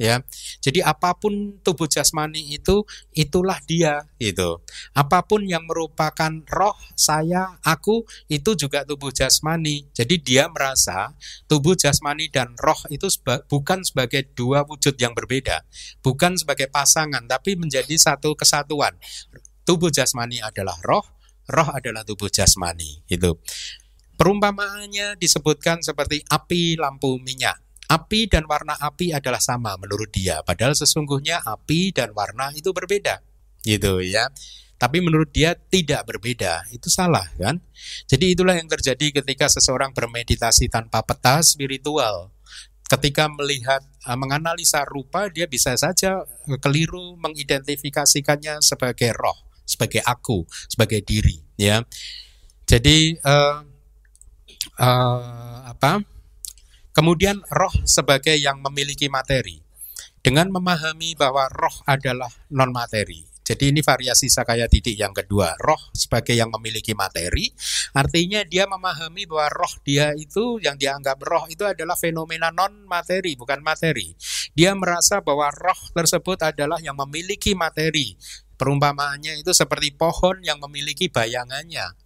ya. Jadi apa pun tubuh jasmani itu itulah dia gitu. Apa pun yang merupakan roh saya, aku itu juga tubuh jasmani. Jadi dia merasa tubuh jasmani dan roh itu seba, bukan sebagai dua wujud yang berbeda, bukan sebagai pasangan tapi menjadi satu kesatuan. Tubuh jasmani adalah roh, roh adalah tubuh jasmani itu. Perumpamaannya disebutkan seperti api lampu minyak Api dan warna api adalah sama menurut dia, padahal sesungguhnya api dan warna itu berbeda. Gitu ya. Tapi menurut dia tidak berbeda, itu salah kan? Jadi itulah yang terjadi ketika seseorang bermeditasi tanpa peta spiritual. Ketika melihat eh, menganalisa rupa, dia bisa saja keliru mengidentifikasikannya sebagai roh, sebagai aku, sebagai diri, ya. Jadi uh, uh, apa? Kemudian roh sebagai yang memiliki materi. Dengan memahami bahwa roh adalah non materi. Jadi ini variasi sakaya titik yang kedua. Roh sebagai yang memiliki materi, artinya dia memahami bahwa roh dia itu yang dianggap roh itu adalah fenomena non materi, bukan materi. Dia merasa bahwa roh tersebut adalah yang memiliki materi. Perumpamaannya itu seperti pohon yang memiliki bayangannya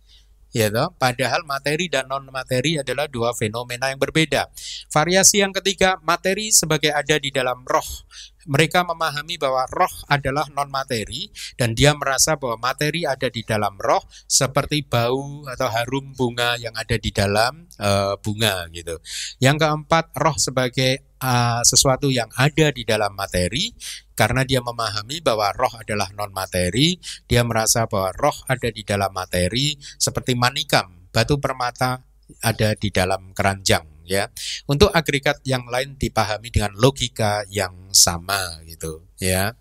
ya toh? Padahal materi dan non materi adalah dua fenomena yang berbeda. Variasi yang ketiga, materi sebagai ada di dalam roh. Mereka memahami bahwa roh adalah non materi dan dia merasa bahwa materi ada di dalam roh seperti bau atau harum bunga yang ada di dalam uh, bunga gitu. Yang keempat, roh sebagai uh, sesuatu yang ada di dalam materi karena dia memahami bahwa roh adalah non materi, dia merasa bahwa roh ada di dalam materi seperti manikam, batu permata ada di dalam keranjang ya. Untuk agregat yang lain dipahami dengan logika yang sama gitu ya.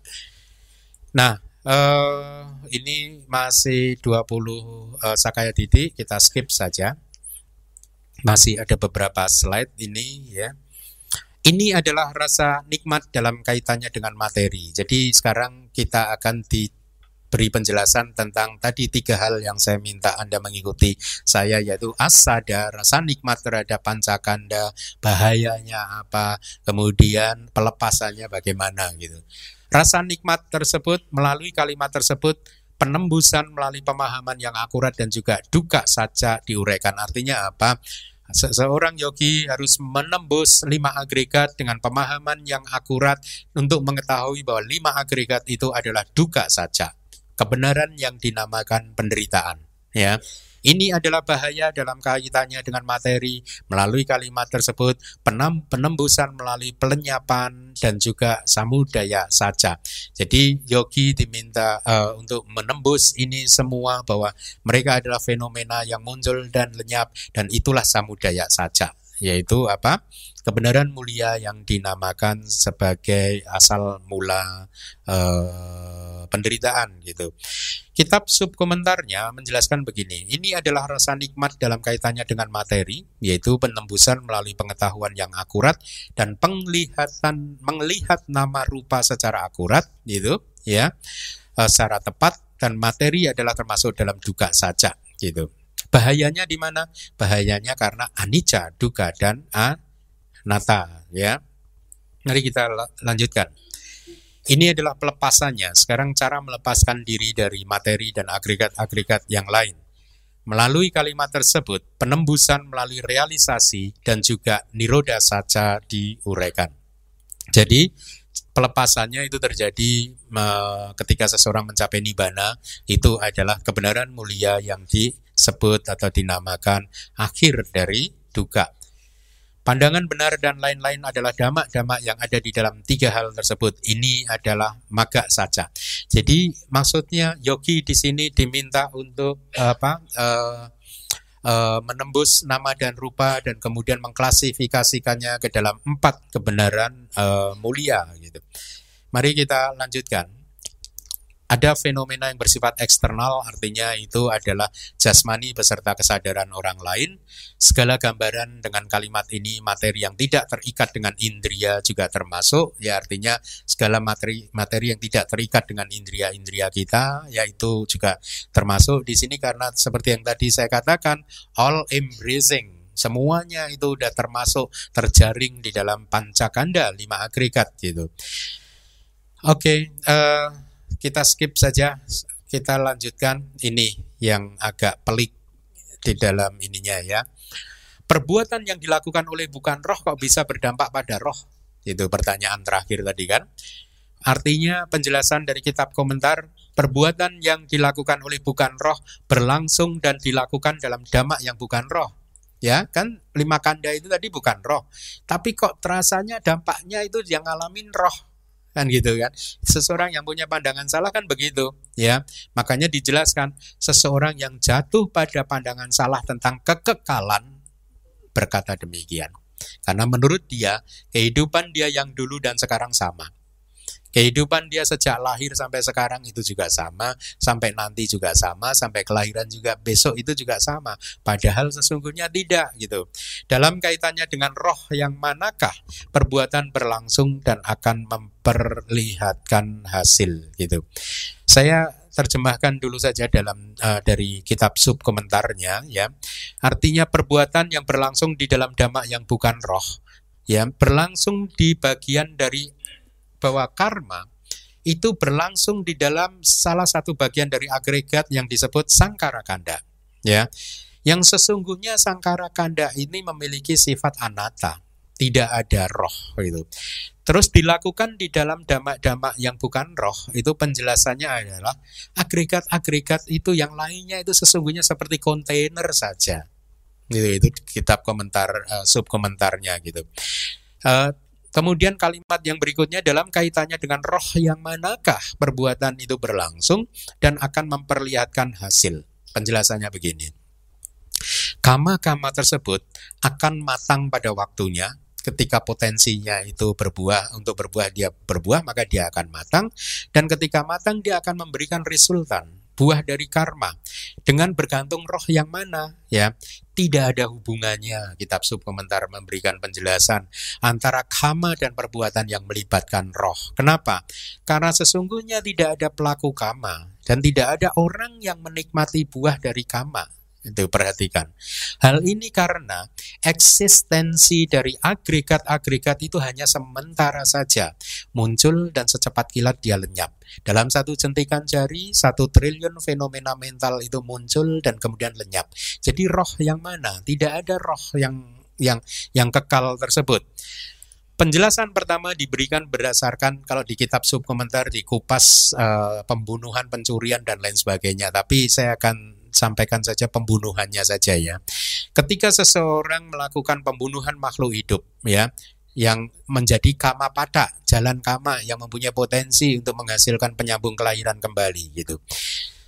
Nah, eh, ini masih 20 eh, Sakaya Didi, kita skip saja. Masih ada beberapa slide ini ya. Ini adalah rasa nikmat dalam kaitannya dengan materi. Jadi sekarang kita akan diberi penjelasan tentang tadi tiga hal yang saya minta Anda mengikuti saya yaitu asada, rasa nikmat terhadap pancakanda, bahayanya apa, kemudian pelepasannya bagaimana gitu. Rasa nikmat tersebut melalui kalimat tersebut penembusan melalui pemahaman yang akurat dan juga duka saja diuraikan. Artinya apa? Seseorang yogi harus menembus lima agregat dengan pemahaman yang akurat untuk mengetahui bahwa lima agregat itu adalah duka saja, kebenaran yang dinamakan penderitaan. Ya, ini adalah bahaya dalam kaitannya dengan materi melalui kalimat tersebut penembusan melalui pelenyapan dan juga samudaya saja. Jadi yogi diminta uh, untuk menembus ini semua bahwa mereka adalah fenomena yang muncul dan lenyap dan itulah samudaya saja yaitu apa? Kebenaran mulia yang dinamakan sebagai asal mula uh, penderitaan gitu. Kitab subkomentarnya menjelaskan begini, ini adalah rasa nikmat dalam kaitannya dengan materi, yaitu penembusan melalui pengetahuan yang akurat dan penglihatan melihat nama rupa secara akurat, gitu, ya, uh, secara tepat dan materi adalah termasuk dalam duka saja, gitu. Bahayanya di mana? Bahayanya karena anicca, duka dan anatta, ya. Mari kita lanjutkan. Ini adalah pelepasannya. Sekarang cara melepaskan diri dari materi dan agregat-agregat yang lain. Melalui kalimat tersebut, penembusan melalui realisasi dan juga niroda saja diuraikan. Jadi, pelepasannya itu terjadi ketika seseorang mencapai nibana, itu adalah kebenaran mulia yang di disebut atau dinamakan akhir dari duka. Pandangan benar dan lain-lain adalah damak-damak yang ada di dalam tiga hal tersebut. Ini adalah maga saja. Jadi maksudnya yogi di sini diminta untuk apa? Uh, menembus nama dan rupa dan kemudian mengklasifikasikannya ke dalam empat kebenaran uh, mulia. Gitu. Mari kita lanjutkan ada fenomena yang bersifat eksternal, artinya itu adalah jasmani beserta kesadaran orang lain. Segala gambaran dengan kalimat ini materi yang tidak terikat dengan indria juga termasuk, ya artinya segala materi materi yang tidak terikat dengan indria-indria kita, yaitu juga termasuk di sini karena seperti yang tadi saya katakan, all embracing Semuanya itu udah termasuk terjaring di dalam pancakanda lima agregat gitu. Oke, okay, uh, eh, kita skip saja. Kita lanjutkan ini yang agak pelik di dalam ininya ya. Perbuatan yang dilakukan oleh bukan roh kok bisa berdampak pada roh? Itu pertanyaan terakhir tadi kan. Artinya penjelasan dari kitab komentar perbuatan yang dilakukan oleh bukan roh berlangsung dan dilakukan dalam damak yang bukan roh. Ya, kan lima kanda itu tadi bukan roh. Tapi kok terasanya dampaknya itu yang ngalamin roh kan gitu kan. Seseorang yang punya pandangan salah kan begitu ya. Makanya dijelaskan seseorang yang jatuh pada pandangan salah tentang kekekalan berkata demikian. Karena menurut dia kehidupan dia yang dulu dan sekarang sama Kehidupan dia sejak lahir sampai sekarang itu juga sama, sampai nanti juga sama, sampai kelahiran juga besok itu juga sama. Padahal sesungguhnya tidak gitu. Dalam kaitannya dengan roh yang manakah perbuatan berlangsung dan akan memperlihatkan hasil gitu. Saya terjemahkan dulu saja dalam uh, dari kitab sub komentarnya ya. Artinya perbuatan yang berlangsung di dalam damak yang bukan roh ya berlangsung di bagian dari bahwa karma itu berlangsung di dalam salah satu bagian dari agregat yang disebut sangkara kanda. Ya, yang sesungguhnya sangkara kanda ini memiliki sifat anata, tidak ada roh itu. Terus dilakukan di dalam damak-damak yang bukan roh, itu penjelasannya adalah agregat-agregat itu yang lainnya itu sesungguhnya seperti kontainer saja. Gitu, itu kitab komentar uh, komentarnya gitu. Uh, Kemudian kalimat yang berikutnya dalam kaitannya dengan roh yang manakah perbuatan itu berlangsung dan akan memperlihatkan hasil. Penjelasannya begini. Kama-kama tersebut akan matang pada waktunya ketika potensinya itu berbuah untuk berbuah dia berbuah maka dia akan matang dan ketika matang dia akan memberikan resultan buah dari karma. Dengan bergantung roh yang mana ya? Tidak ada hubungannya kitab sub komentar memberikan penjelasan antara kama dan perbuatan yang melibatkan roh. Kenapa? Karena sesungguhnya tidak ada pelaku kama dan tidak ada orang yang menikmati buah dari kama itu perhatikan. Hal ini karena eksistensi dari agregat-agregat itu hanya sementara saja muncul dan secepat kilat dia lenyap. Dalam satu jentikan jari, satu triliun fenomena mental itu muncul dan kemudian lenyap. Jadi roh yang mana? Tidak ada roh yang yang yang kekal tersebut. Penjelasan pertama diberikan berdasarkan kalau di kitab sub komentar di kupas uh, pembunuhan, pencurian dan lain sebagainya. Tapi saya akan sampaikan saja pembunuhannya saja ya. Ketika seseorang melakukan pembunuhan makhluk hidup ya, yang menjadi kama pada jalan kama yang mempunyai potensi untuk menghasilkan penyambung kelahiran kembali gitu.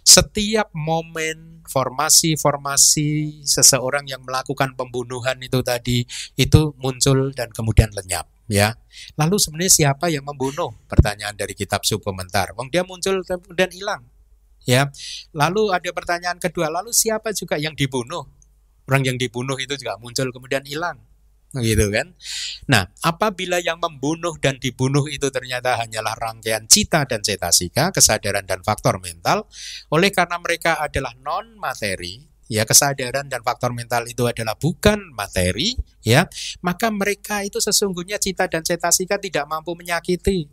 Setiap momen formasi-formasi seseorang yang melakukan pembunuhan itu tadi itu muncul dan kemudian lenyap ya. Lalu sebenarnya siapa yang membunuh? Pertanyaan dari kitab sub komentar. Wong dia muncul kemudian hilang ya. Lalu ada pertanyaan kedua, lalu siapa juga yang dibunuh? Orang yang dibunuh itu juga muncul kemudian hilang. Gitu kan? Nah, apabila yang membunuh dan dibunuh itu ternyata hanyalah rangkaian cita dan cetasika, kesadaran dan faktor mental, oleh karena mereka adalah non materi, ya kesadaran dan faktor mental itu adalah bukan materi, ya, maka mereka itu sesungguhnya cita dan cetasika tidak mampu menyakiti,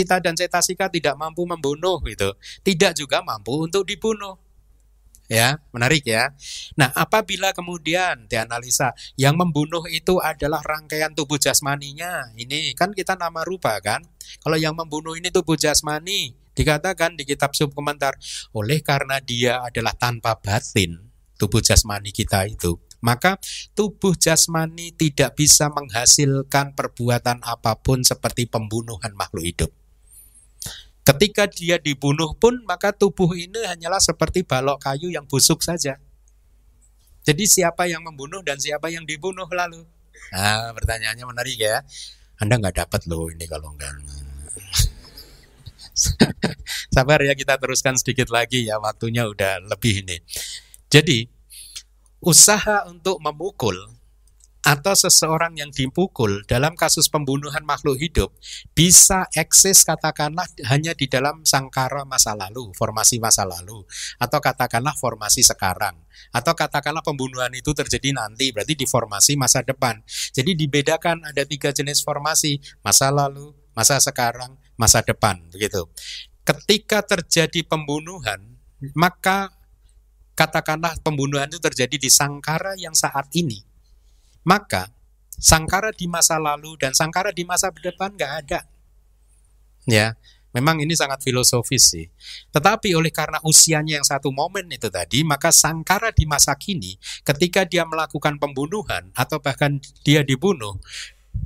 Cita dan cetasika tidak mampu membunuh gitu. Tidak juga mampu untuk dibunuh. Ya, menarik ya. Nah, apabila kemudian dianalisa yang membunuh itu adalah rangkaian tubuh jasmaninya. Ini kan kita nama rupa kan. Kalau yang membunuh ini tubuh jasmani, dikatakan di kitab sub komentar, oleh karena dia adalah tanpa batin, tubuh jasmani kita itu, maka tubuh jasmani tidak bisa menghasilkan perbuatan apa pun seperti pembunuhan makhluk hidup. Ketika dia dibunuh pun maka tubuh ini hanyalah seperti balok kayu yang busuk saja. Jadi siapa yang membunuh dan siapa yang dibunuh lalu? Nah, pertanyaannya menarik ya. Anda nggak dapat loh ini kalau enggak. *laughs* Sabar ya kita teruskan sedikit lagi ya waktunya udah lebih ini. Jadi usaha untuk memukul atau seseorang yang dipukul dalam kasus pembunuhan makhluk hidup bisa eksis katakanlah hanya di dalam sangkara masa lalu, formasi masa lalu, atau katakanlah formasi sekarang, atau katakanlah pembunuhan itu terjadi nanti, berarti di formasi masa depan. Jadi dibedakan ada tiga jenis formasi, masa lalu, masa sekarang, masa depan, begitu. Ketika terjadi pembunuhan, maka katakanlah pembunuhan itu terjadi di sangkara yang saat ini maka sangkara di masa lalu dan sangkara di masa depan nggak ada. Ya, memang ini sangat filosofis sih. Tetapi oleh karena usianya yang satu momen itu tadi, maka sangkara di masa kini ketika dia melakukan pembunuhan atau bahkan dia dibunuh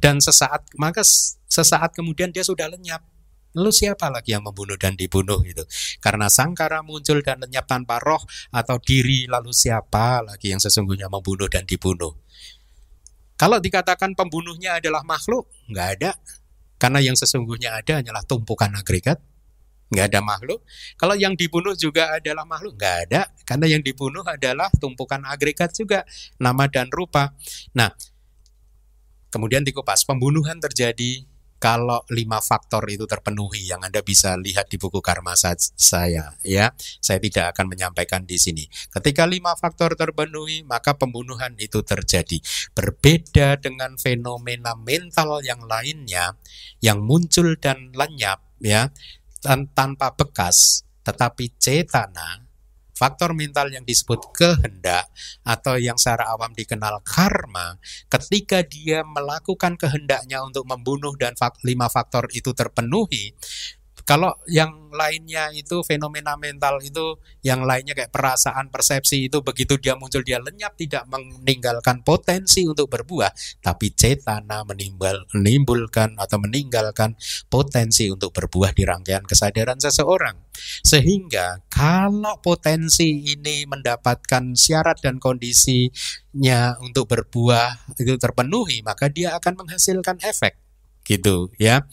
dan sesaat maka sesaat kemudian dia sudah lenyap. Lalu siapa lagi yang membunuh dan dibunuh itu? Karena sangkara muncul dan lenyap tanpa roh atau diri, lalu siapa lagi yang sesungguhnya membunuh dan dibunuh? Kalau dikatakan pembunuhnya adalah makhluk, nggak ada. Karena yang sesungguhnya ada hanyalah tumpukan agregat, nggak ada makhluk. Kalau yang dibunuh juga adalah makhluk, nggak ada. Karena yang dibunuh adalah tumpukan agregat juga, nama dan rupa. Nah, kemudian dikupas, pembunuhan terjadi kalau lima faktor itu terpenuhi yang Anda bisa lihat di buku karma saya ya saya tidak akan menyampaikan di sini. Ketika lima faktor terpenuhi maka pembunuhan itu terjadi. Berbeda dengan fenomena mental yang lainnya yang muncul dan lenyap ya tanpa bekas tetapi cetana faktor mental yang disebut kehendak atau yang secara awam dikenal karma, ketika dia melakukan kehendaknya untuk membunuh dan lima faktor itu terpenuhi, kalau yang lainnya itu fenomena mental itu yang lainnya kayak perasaan, persepsi itu begitu dia muncul dia lenyap tidak meninggalkan potensi untuk berbuah, tapi cetana menimbul, menimbulkan atau meninggalkan potensi untuk berbuah di rangkaian kesadaran seseorang. Sehingga kalau potensi ini mendapatkan syarat dan kondisinya untuk berbuah itu terpenuhi, maka dia akan menghasilkan efek gitu ya.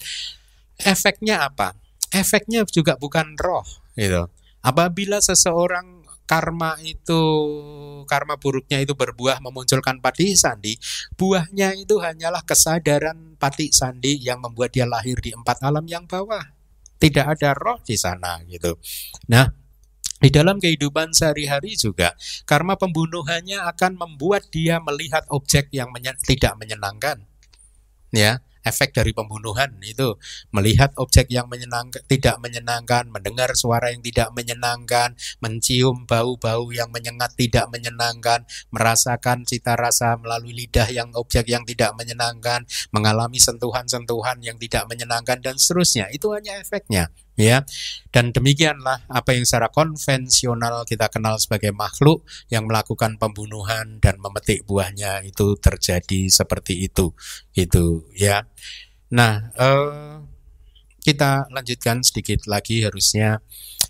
Efeknya apa? Efeknya juga bukan roh gitu. Apabila seseorang karma itu karma buruknya itu berbuah memunculkan pati sandi, buahnya itu hanyalah kesadaran pati sandi yang membuat dia lahir di empat alam yang bawah. Tidak ada roh di sana gitu. Nah, di dalam kehidupan sehari-hari juga karma pembunuhannya akan membuat dia melihat objek yang menyen tidak menyenangkan. Ya, efek dari pembunuhan itu melihat objek yang menyenangkan tidak menyenangkan, mendengar suara yang tidak menyenangkan, mencium bau-bau yang menyengat tidak menyenangkan, merasakan cita rasa melalui lidah yang objek yang tidak menyenangkan, mengalami sentuhan-sentuhan yang tidak menyenangkan dan seterusnya. Itu hanya efeknya ya. Dan demikianlah apa yang secara konvensional kita kenal sebagai makhluk yang melakukan pembunuhan dan memetik buahnya itu terjadi seperti itu. Itu ya. Nah, eh, kita lanjutkan sedikit lagi harusnya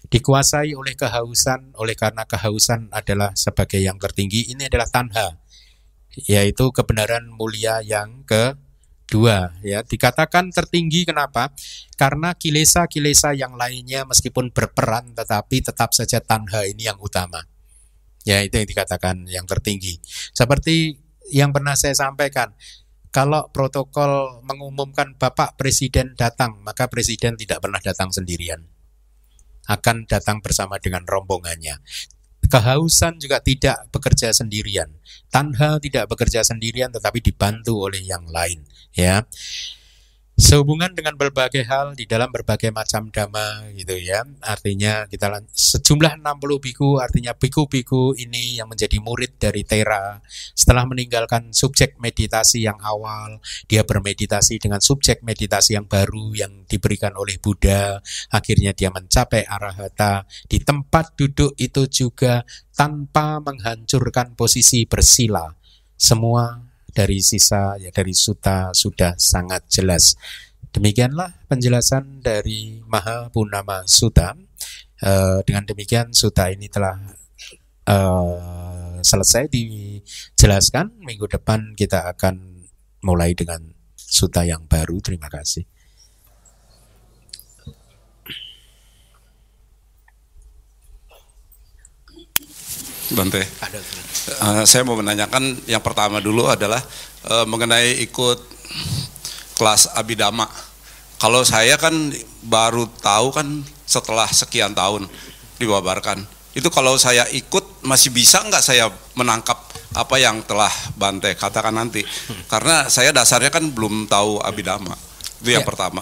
dikuasai oleh kehausan oleh karena kehausan adalah sebagai yang tertinggi ini adalah tanha yaitu kebenaran mulia yang ke dua ya. Dikatakan tertinggi kenapa? Karena kilesa-kilesa yang lainnya meskipun berperan tetapi tetap saja tanha ini yang utama. Ya itu yang dikatakan yang tertinggi. Seperti yang pernah saya sampaikan kalau protokol mengumumkan Bapak Presiden datang maka Presiden tidak pernah datang sendirian. Akan datang bersama dengan rombongannya. Kehausan juga tidak bekerja sendirian. Tanha tidak bekerja sendirian tetapi dibantu oleh yang lain, ya. Sehubungan dengan berbagai hal di dalam berbagai macam dhamma gitu ya. Artinya kita sejumlah 60 biku artinya biku-biku ini yang menjadi murid dari Tera setelah meninggalkan subjek meditasi yang awal, dia bermeditasi dengan subjek meditasi yang baru yang diberikan oleh Buddha, akhirnya dia mencapai arahata di tempat duduk itu juga tanpa menghancurkan posisi bersila. Semua dari sisa ya dari suta sudah sangat jelas. Demikianlah penjelasan dari Maha Punama Suta. Uh, dengan demikian suta ini telah uh, selesai dijelaskan. Minggu depan kita akan mulai dengan suta yang baru. Terima kasih. Bante. Uh, saya mau menanyakan yang pertama dulu adalah uh, mengenai ikut kelas abidama. Kalau saya kan baru tahu kan setelah sekian tahun diwabarkan. Itu kalau saya ikut masih bisa nggak saya menangkap apa yang telah Bante katakan nanti? Karena saya dasarnya kan belum tahu abidama. Itu yang ya. pertama.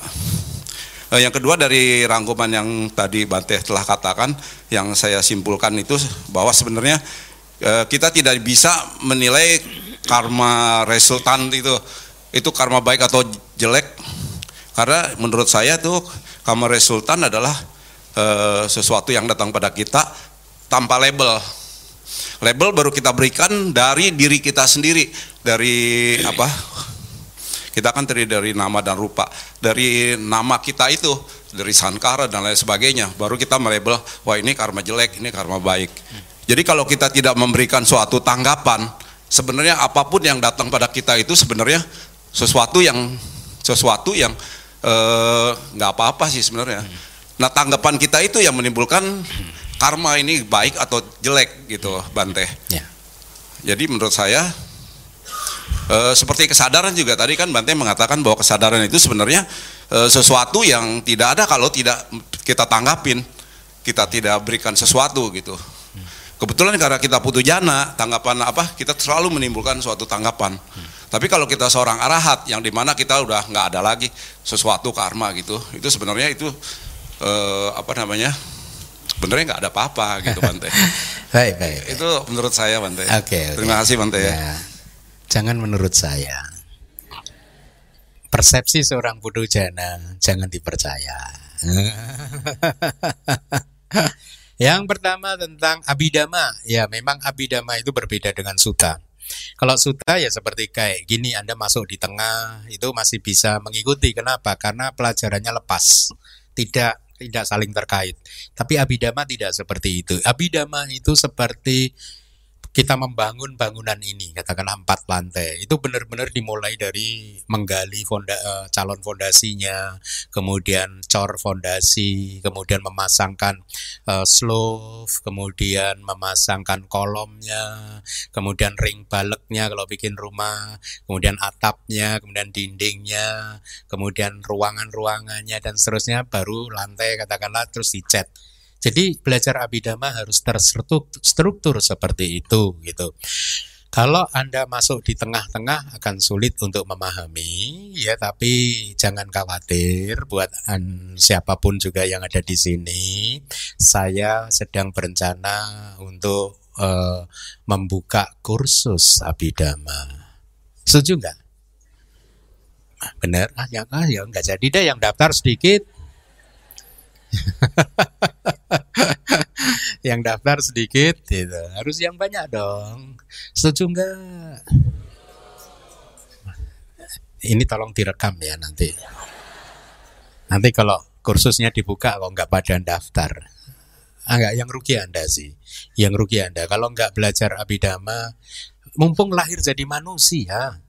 Eh, yang kedua dari rangkuman yang tadi Bante telah katakan, yang saya simpulkan itu bahwa sebenarnya eh, kita tidak bisa menilai karma resultan itu itu karma baik atau jelek. Karena menurut saya tuh karma resultan adalah e, sesuatu yang datang pada kita tanpa label. Label baru kita berikan dari diri kita sendiri dari apa kita kan terdiri dari nama dan rupa. Dari nama kita itu, dari sankara dan lain sebagainya, baru kita melabel, wah ini karma jelek, ini karma baik. Jadi kalau kita tidak memberikan suatu tanggapan, sebenarnya apa pun yang datang pada kita itu sebenarnya sesuatu yang sesuatu yang eh, nggak eh, apa-apa sih sebenarnya. Nah tanggapan kita itu yang menimbulkan karma ini baik atau jelek gitu, Bante. Ya. Jadi menurut saya e, seperti kesadaran juga tadi kan Bante mengatakan bahwa kesadaran itu sebenarnya e, sesuatu yang tidak ada kalau tidak kita tanggapin, kita tidak berikan sesuatu gitu. Kebetulan karena kita putu jana, tanggapan apa? Kita selalu menimbulkan suatu tanggapan. Tapi kalau kita seorang arahat yang di mana kita udah nggak ada lagi sesuatu karma gitu, itu sebenarnya itu e, apa namanya? Sebenarnya nggak ada apa-apa gitu Bante. *laughs* baik, baik, Itu menurut saya Bante. Oke. Okay, okay. Terima kasih Bante ya. ya. Jangan menurut saya. Persepsi seorang putu jana jangan dipercaya. *laughs* Yang pertama tentang abidama. Ya, memang abidama itu berbeda dengan suta. Kalau suta ya seperti kayak gini Anda masuk di tengah itu masih bisa mengikuti. Kenapa? Karena pelajarannya lepas. Tidak tidak saling terkait. Tapi abidama tidak seperti itu. Abidama itu seperti kita membangun bangunan ini katakanlah empat lantai. Itu benar-benar dimulai dari menggali fonda, uh, calon fondasinya kemudian cor fondasi kemudian memasangkan uh, slove kemudian memasangkan kolomnya kemudian ring baleknya kalau bikin rumah kemudian atapnya kemudian dindingnya kemudian ruangan-ruangannya dan seterusnya. Baru lantai katakanlah terus dicat jadi belajar abidama harus terstruktur seperti itu gitu. Kalau Anda masuk di tengah-tengah akan sulit untuk memahami ya tapi jangan khawatir buat an, siapa pun juga yang ada di sini saya sedang berencana untuk uh, membuka kursus abidama. Setuju nggak? Benar? Ah, ya, ah, ya nggak jadi deh yang daftar sedikit *laughs* yang daftar sedikit gitu. Harus yang banyak dong. Setuju enggak? Ini tolong direkam ya nanti. Nanti kalau kursusnya dibuka kok nggak pada daftar. Ah, enggak, yang rugi Anda sih. Yang rugi Anda. Kalau nggak belajar abidama, mumpung lahir jadi manusia,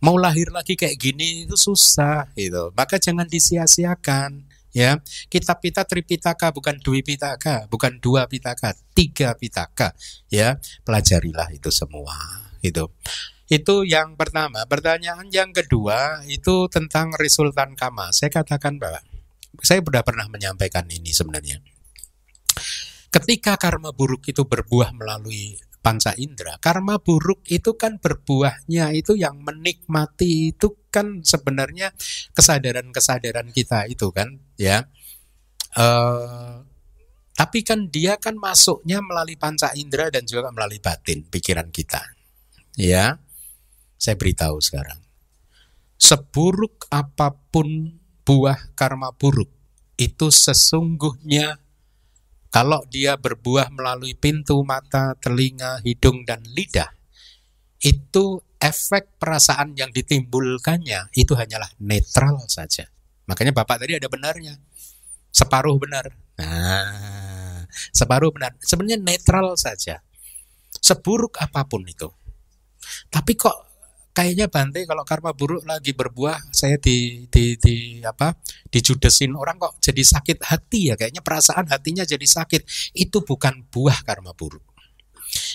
mau lahir lagi kayak gini itu susah gitu. Maka jangan disia-siakan ya kitab kita tripitaka bukan dwi pitaka bukan dua pitaka tiga pitaka. Ya pelajarilah itu semua itu itu yang pertama. Pertanyaan yang kedua itu tentang resultan kama. Saya katakan bahwa saya sudah pernah menyampaikan ini sebenarnya. Ketika karma buruk itu berbuah melalui panca indera. Karma buruk itu kan berbuahnya itu yang menikmati itu kan sebenarnya kesadaran-kesadaran kita itu kan ya. Uh, tapi kan dia kan masuknya melalui panca indera dan juga melalui batin pikiran kita. Ya. Saya beritahu sekarang. Seburuk apa pun buah karma buruk itu sesungguhnya kalau dia berbuah melalui pintu mata, telinga, hidung, dan lidah, itu efek perasaan yang ditimbulkannya itu hanyalah netral saja. Makanya Bapak tadi ada benarnya. Separuh benar. Nah, separuh benar. Sebenarnya netral saja. Seburuk apa pun itu. Tapi kok kayaknya Bante kalau karma buruk lagi berbuah saya di di di apa dijudesin orang kok jadi sakit hati ya kayaknya perasaan hatinya jadi sakit itu bukan buah karma buruk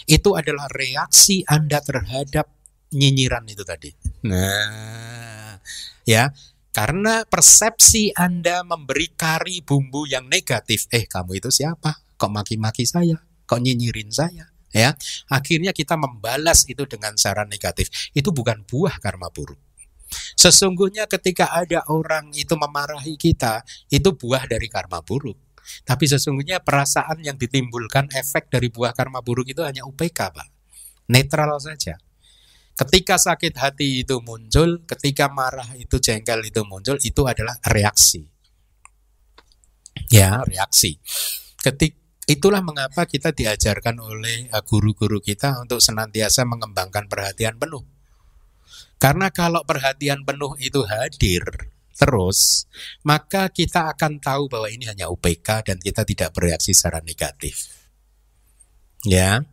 Itu adalah reaksi Anda terhadap nyinyiran itu tadi. Nah, ya, karena persepsi Anda memberi kari bumbu yang negatif, eh kamu itu siapa? Kok maki-maki saya? Kok nyinyirin saya? Ya, akhirnya kita membalas itu dengan cara negatif. Itu bukan buah karma buruk. Sesungguhnya ketika ada orang itu memarahi kita, itu buah dari karma buruk. Tapi sesungguhnya perasaan yang ditimbulkan efek dari buah karma buruk itu hanya UPK, Pak. Netral saja. Ketika sakit hati itu muncul, ketika marah itu jengkel itu muncul, itu adalah reaksi. Ya, reaksi. Ketik itulah mengapa kita diajarkan oleh eh, guru-guru kita untuk senantiasa mengembangkan perhatian penuh. Karena kalau perhatian penuh itu hadir terus, maka kita akan tahu bahwa ini hanya UPK dan kita tidak bereaksi secara negatif. Ya.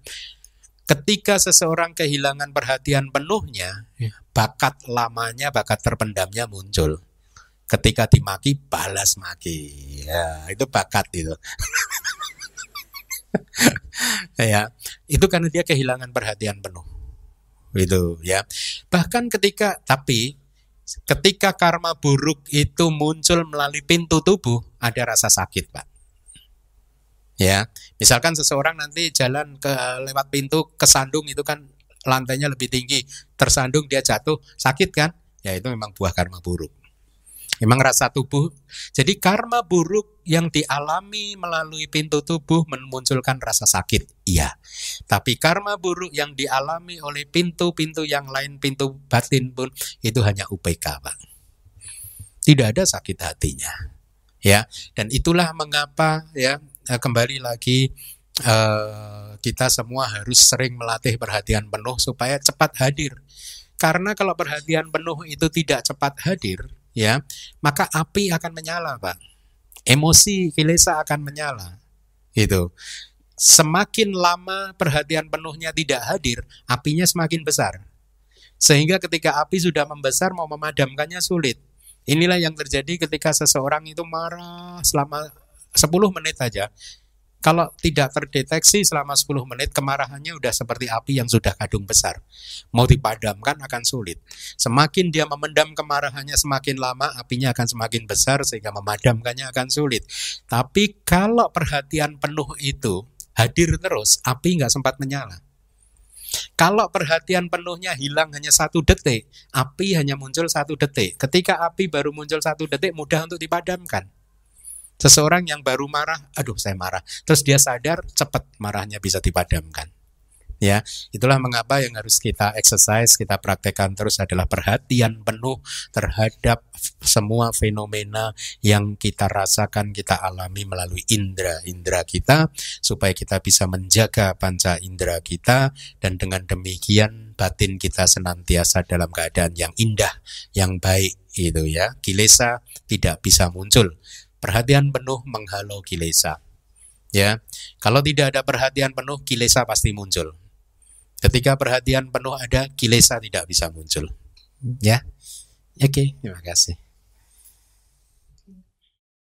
Ketika seseorang kehilangan perhatian penuhnya, ya, bakat lamanya, bakat terpendamnya muncul. Ketika dimaki, balas maki. Ya, itu bakat itu. *laughs* *laughs* ya, itu karena dia kehilangan perhatian penuh. Itu ya. Bahkan ketika tapi ketika karma buruk itu muncul melalui pintu tubuh, ada rasa sakit, Pak. Ya, misalkan seseorang nanti jalan ke lewat pintu kesandung itu kan lantainya lebih tinggi, tersandung dia jatuh, sakit kan? Ya itu memang buah karma buruk. Memang rasa tubuh. Jadi karma buruk yang dialami melalui pintu tubuh memunculkan rasa sakit. Iya. Tapi karma buruk yang dialami oleh pintu-pintu yang lain, pintu batin pun itu hanya UPK, Pak. Tidak ada sakit hatinya. Ya, dan itulah mengapa ya Eh, kembali lagi uh, kita semua harus sering melatih perhatian penuh supaya cepat hadir. Karena kalau perhatian penuh itu tidak cepat hadir, ya, maka api akan menyala, Pak. Emosi kilesa akan menyala. Itu. Semakin lama perhatian penuhnya tidak hadir, apinya semakin besar. Sehingga ketika api sudah membesar mau memadamkannya sulit. Inilah yang terjadi ketika seseorang itu marah selama 10 menit saja kalau tidak terdeteksi selama 10 menit kemarahannya udah seperti api yang sudah kadung besar. Mau dipadamkan akan sulit. Semakin dia memendam kemarahannya semakin lama apinya akan semakin besar sehingga memadamkannya akan sulit. Tapi kalau perhatian penuh itu hadir terus, api nggak sempat menyala. Kalau perhatian penuhnya hilang hanya satu detik, api hanya muncul satu detik. Ketika api baru muncul satu detik, mudah untuk dipadamkan. Seseorang yang baru marah, aduh saya marah. Terus dia sadar, cepat marahnya bisa dipadamkan. Ya, itulah mengapa yang harus kita exercise, kita praktekkan terus adalah perhatian penuh terhadap semua fenomena yang kita rasakan, kita alami melalui indera-indera kita, supaya kita bisa menjaga panca indera kita, dan dengan demikian batin kita senantiasa dalam keadaan yang indah, yang baik itu ya. Kilesa tidak bisa muncul Perhatian penuh menghalau kilesa. Ya, kalau tidak ada perhatian penuh, kilesa pasti muncul. Ketika perhatian penuh ada, kilesa tidak bisa muncul. Ya, oke, okay, terima kasih.